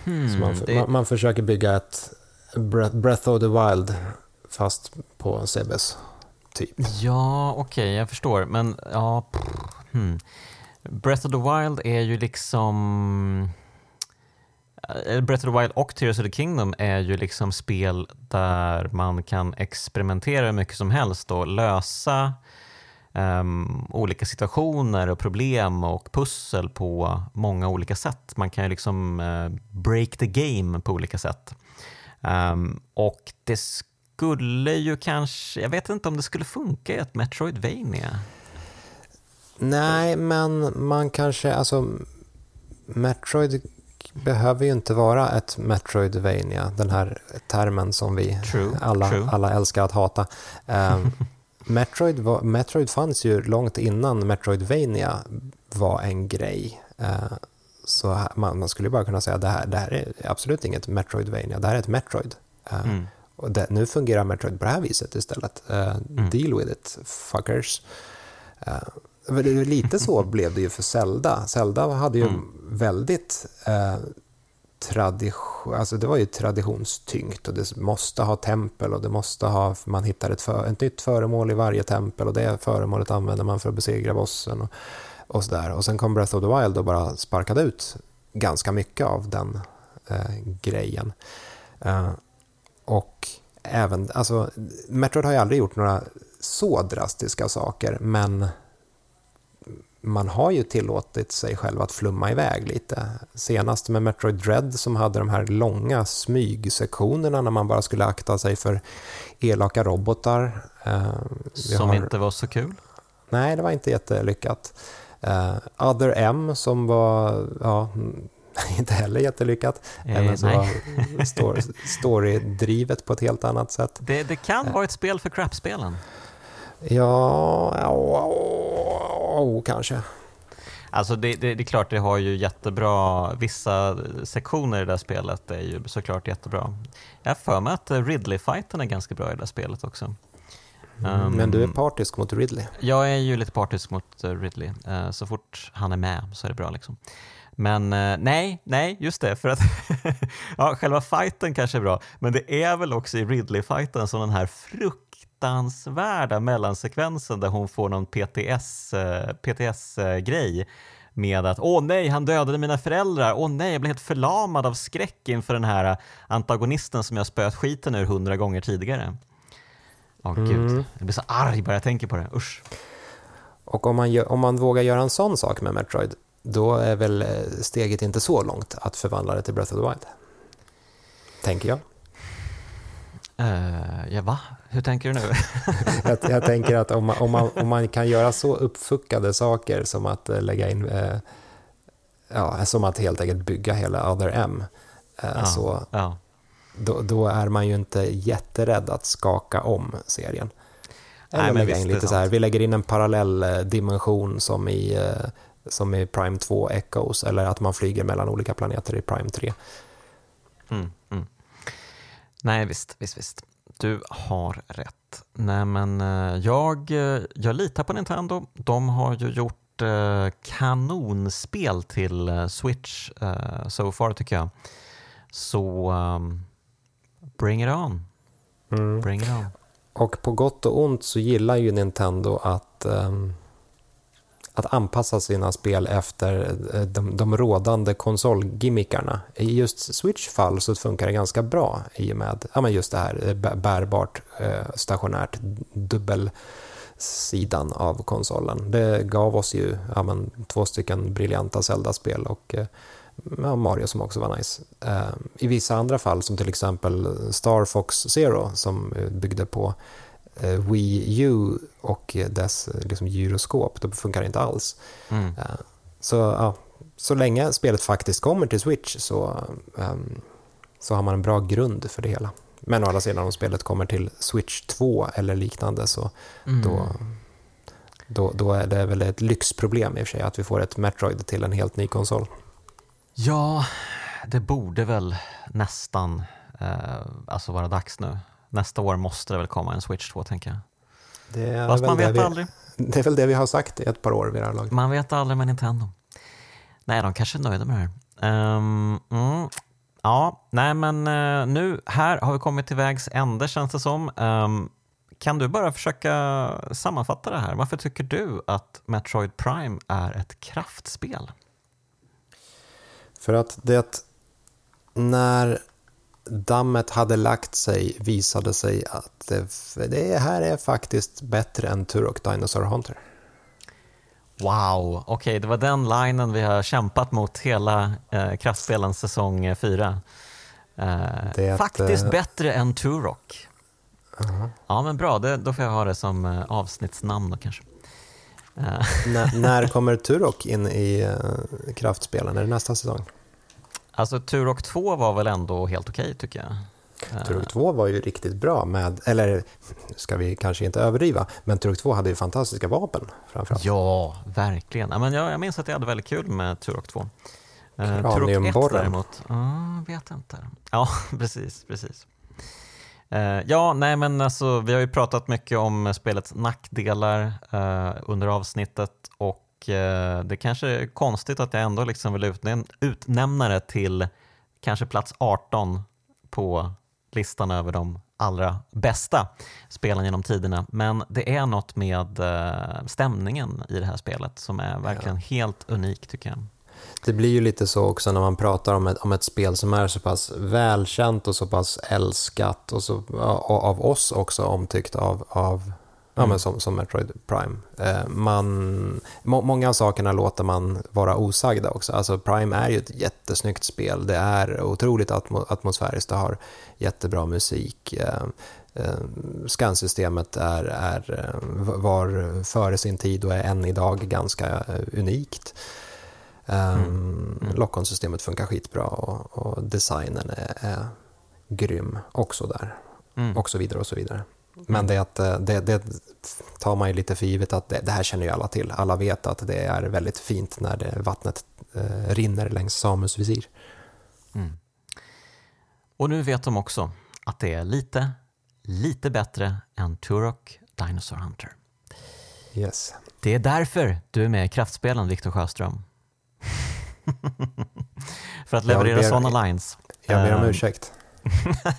Hmm, så man, det... man, man, försöker bygga ett Breath of the Wild fast på CBS, typ. Ja, okej, okay, jag förstår, men ja... Hmm. Breath of the Wild är ju liksom... Eh, Breath of the Wild och Tears of the Kingdom är ju liksom spel där man kan experimentera hur mycket som helst och lösa um, olika situationer och problem och pussel på många olika sätt. Man kan ju liksom uh, break the game på olika sätt. Um, och det skulle ju kanske, jag vet inte om det skulle funka i ett Metroidvania. Nej, men man kanske, alltså Metroid behöver ju inte vara ett Metroidvania, den här termen som vi true, alla, true. alla älskar att hata. Um, Metroid, var, Metroid fanns ju långt innan Metroidvania var en grej. Uh, så man, man, skulle bara kunna säga att det här, det här är absolut inget Metroidvania, det här är ett Metroid. Uh, mm. och det, nu fungerar Metroid på det här viset istället. Uh, mm. Deal with it, fuckers. Lite så blev det ju för Zelda. Zelda hade ju mm. väldigt eh, tradition, alltså det var ju traditionstyngt och det måste ha tempel och det måste ha, man hittar ett, för, ett nytt föremål i varje tempel och det föremålet använder man för att besegra bossen och, och sådär. Och sen kom Breath of the Wild och bara sparkade ut ganska mycket av den eh, grejen. Eh, och även, alltså Metroid har ju aldrig gjort några så drastiska saker men man har ju tillåtit sig själv att flumma iväg lite. Senast med Metroid Dread som hade de här långa smygsektionerna när man bara skulle akta sig för elaka robotar. Uh, som har... inte var så kul? Nej, det var inte jättelyckat. Uh, Other M som var, ja, inte heller jättelyckat. Eh, Även så var story-drivet på ett helt annat sätt. Det, det kan uh, vara ett spel för crap-spelen. Ja, oh, kanske. Alltså det, det, det, är klart, det har ju jättebra, vissa sektioner i det där spelet är ju såklart jättebra. Jag har för mig att Ridley-fighten är ganska bra i det där spelet också. Mm, um, men du är partisk mot Ridley? Jag är ju lite partisk mot eh, Ridley. Uh, så fort han är med så är det bra. Liksom. Men uh, nej, nej, just det, för att ja, själva fighten kanske är bra, men det är väl också i Ridley-fighten som den här frukt fruktansvärda mellansekvensen där hon får någon PTS, eh, PTS-grej med att åh nej, han dödade mina föräldrar, åh nej, jag blev helt förlamad av skräck inför den här antagonisten som jag spöat skiten ur hundra gånger tidigare. Åh mm. gud, jag blir så arg bara jag tänker på det, usch. Och om man, gör, om man vågar göra en sån sak med Metroid, då är väl eh, steget inte så långt att förvandla det till Breath of the Wild? Tänker jag. Uh, ja, va? Hur tänker du nu? jag, jag, tänker att om man, om, man, om man kan göra så uppfuckade saker som att uh, lägga in, uh, ja, som att helt enkelt bygga hela Other M, ja, så ja. Då, då, är man ju inte jätterädd att skaka om serien. Eller Nej, lägga in lite så här, vi lägger in en parallell dimension som i, som i Prime 2 Echoes, eller att man flyger mellan olika planeter i Prime 3. Mm, mm. Nej, visst, visst, visst. Du har rätt. Nej, men eh, jag, eh, jag litar på Nintendo. De har ju gjort eh, kanonspel till Switch so far tycker jag. Så um, bring it on. Mm. Bring it on. Och på gott och ont så gillar ju Nintendo att um, att anpassa sina spel efter eh, de, de rådande konsolgimmickarna. I just Switch fall så funkar det ganska bra i och med ja, men just det här eh, bärbart eh, stationärt dubbelsidan av konsolen. Det gav oss ju ja, men, två stycken briljanta Zelda-spel och ja, Mario som också var nice. I vissa andra fall som till exempel Star Fox Zero som byggde på Wii U och dess liksom, gyroskop, då funkar det inte alls. Mm. Eh, så, ja, så länge spelet faktiskt kommer till Switch så, um, så har man en bra grund för det hela. Men å andra sidan om spelet kommer till Switch 2 eller liknande så mm. då, då, då är det väl ett lyxproblem i och för sig att vi får ett Metroid till en helt ny konsol. Ja, det borde väl nästan eh, alltså vara dags nu. Nästa år måste det väl komma en Switch 2 tänker jag. Det Fast man vet vi, aldrig. Det är väl det vi har sagt i ett par år vid det här laget. Man vet aldrig med Nintendo. Nej, de kanske är nöjda med det här. Um, mm, ja, nej men uh, nu här har vi kommit till vägs ände känns det som. Um, kan du bara försöka sammanfatta det här? Varför tycker du att Metroid Prime är ett kraftspel? För att det när dammet hade lagt sig visade sig att det, det här är faktiskt bättre än Turok Dinosaur Hunter. Wow, okej, okay, det var den linen vi har kämpat mot hela eh, kraftspelen säsong 4. Eh, faktiskt eh... bättre än Turok. Uh -huh. Ja, men bra, det, då får jag ha det som eh, avsnittsnamn då kanske. Eh. när, kommer Turok in i uh, kraftspelen? Är det nästa säsong? Alltså Turok 2 var väl ändå helt okej okay, tycker jag. Turok 2 var ju riktigt bra med, eller ska vi kanske inte överdriva, men Turok 2 hade ju fantastiska vapen framförallt. Ja, verkligen. men jag, jag minns att jag hade väldigt kul med Turok 2. Uh, Turok 1 däremot, uh, vet inte. Ja, precis, precis. Uh, ja, nej men alltså vi har ju pratat mycket om spelets nackdelar uh, under avsnittet och uh, det kanske är konstigt att jag ändå liksom vill utnäm utnämna det till kanske plats 18 på listan över de allra bästa spelen genom tiderna. Men det är något med eh, stämningen i det här spelet som är verkligen ja. helt unik tycker jag. Det blir ju lite så också när man pratar om ett, om ett spel som är så pass välkänt och så pass älskat och, så, och av oss också omtyckt av, av Ja, men mm. som, som Metroid Prime. Eh, man, må, många av sakerna låter man vara osagda också. Alltså Prime är ju ett jättesnyggt spel. Det är otroligt atmo, atmosfäriskt. Det har jättebra musik. Eh, eh, Scansystemet är, är, var före sin tid och är än idag ganska unikt. Mm. Mm. Lock-on-systemet funkar skitbra och, och designen är, är grym också där. Mm. Och så vidare och så vidare. Men det, att, eh, det, det tar man ju lite för givet att det, det, här känner ju alla till. Alla vet att det är väldigt fint när det, vattnet eh, rinner längs Samus visir. Mm. Och nu vet de också att det är lite, lite bättre än Turok Dinosaur Hunter. Yes. Det är därför du är med i Kraftspelen, Viktor Sjöström. för att leverera sådana lines. Jag ber om ehm. ursäkt.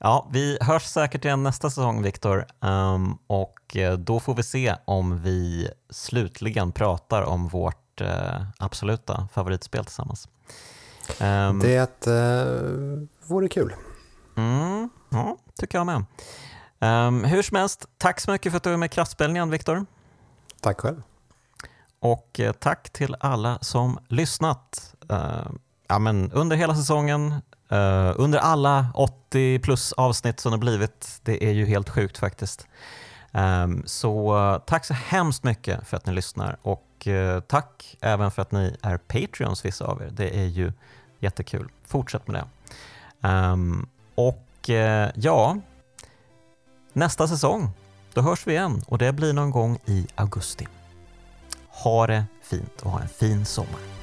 Ja, vi hörs säkert igen nästa säsong, Viktor. Um, och eh, då får vi se om vi slutligen pratar om vårt uh, absoluta favoritspel tillsammans. Um, det uh, vore kul. Mm, ja, tycker jag med. Um, hur som helst, tack så mycket för att du är med i Kraftspelningen, Viktor. Tack själv. Och tack till alla som lyssnat. Uh, ja, men under hela säsongen, Uh, under alla 80 plus avsnitt som det blivit. Det är ju helt sjukt faktiskt. Um, så uh, tack så hemskt mycket för att ni lyssnar och uh, tack även för att ni är Patreons vissa av er. Det är ju jättekul. Fortsätt med det. Um, och ja, nästa säsong, då hörs vi igen och det blir någon gång i augusti. Ha det fint och ha en fin sommar.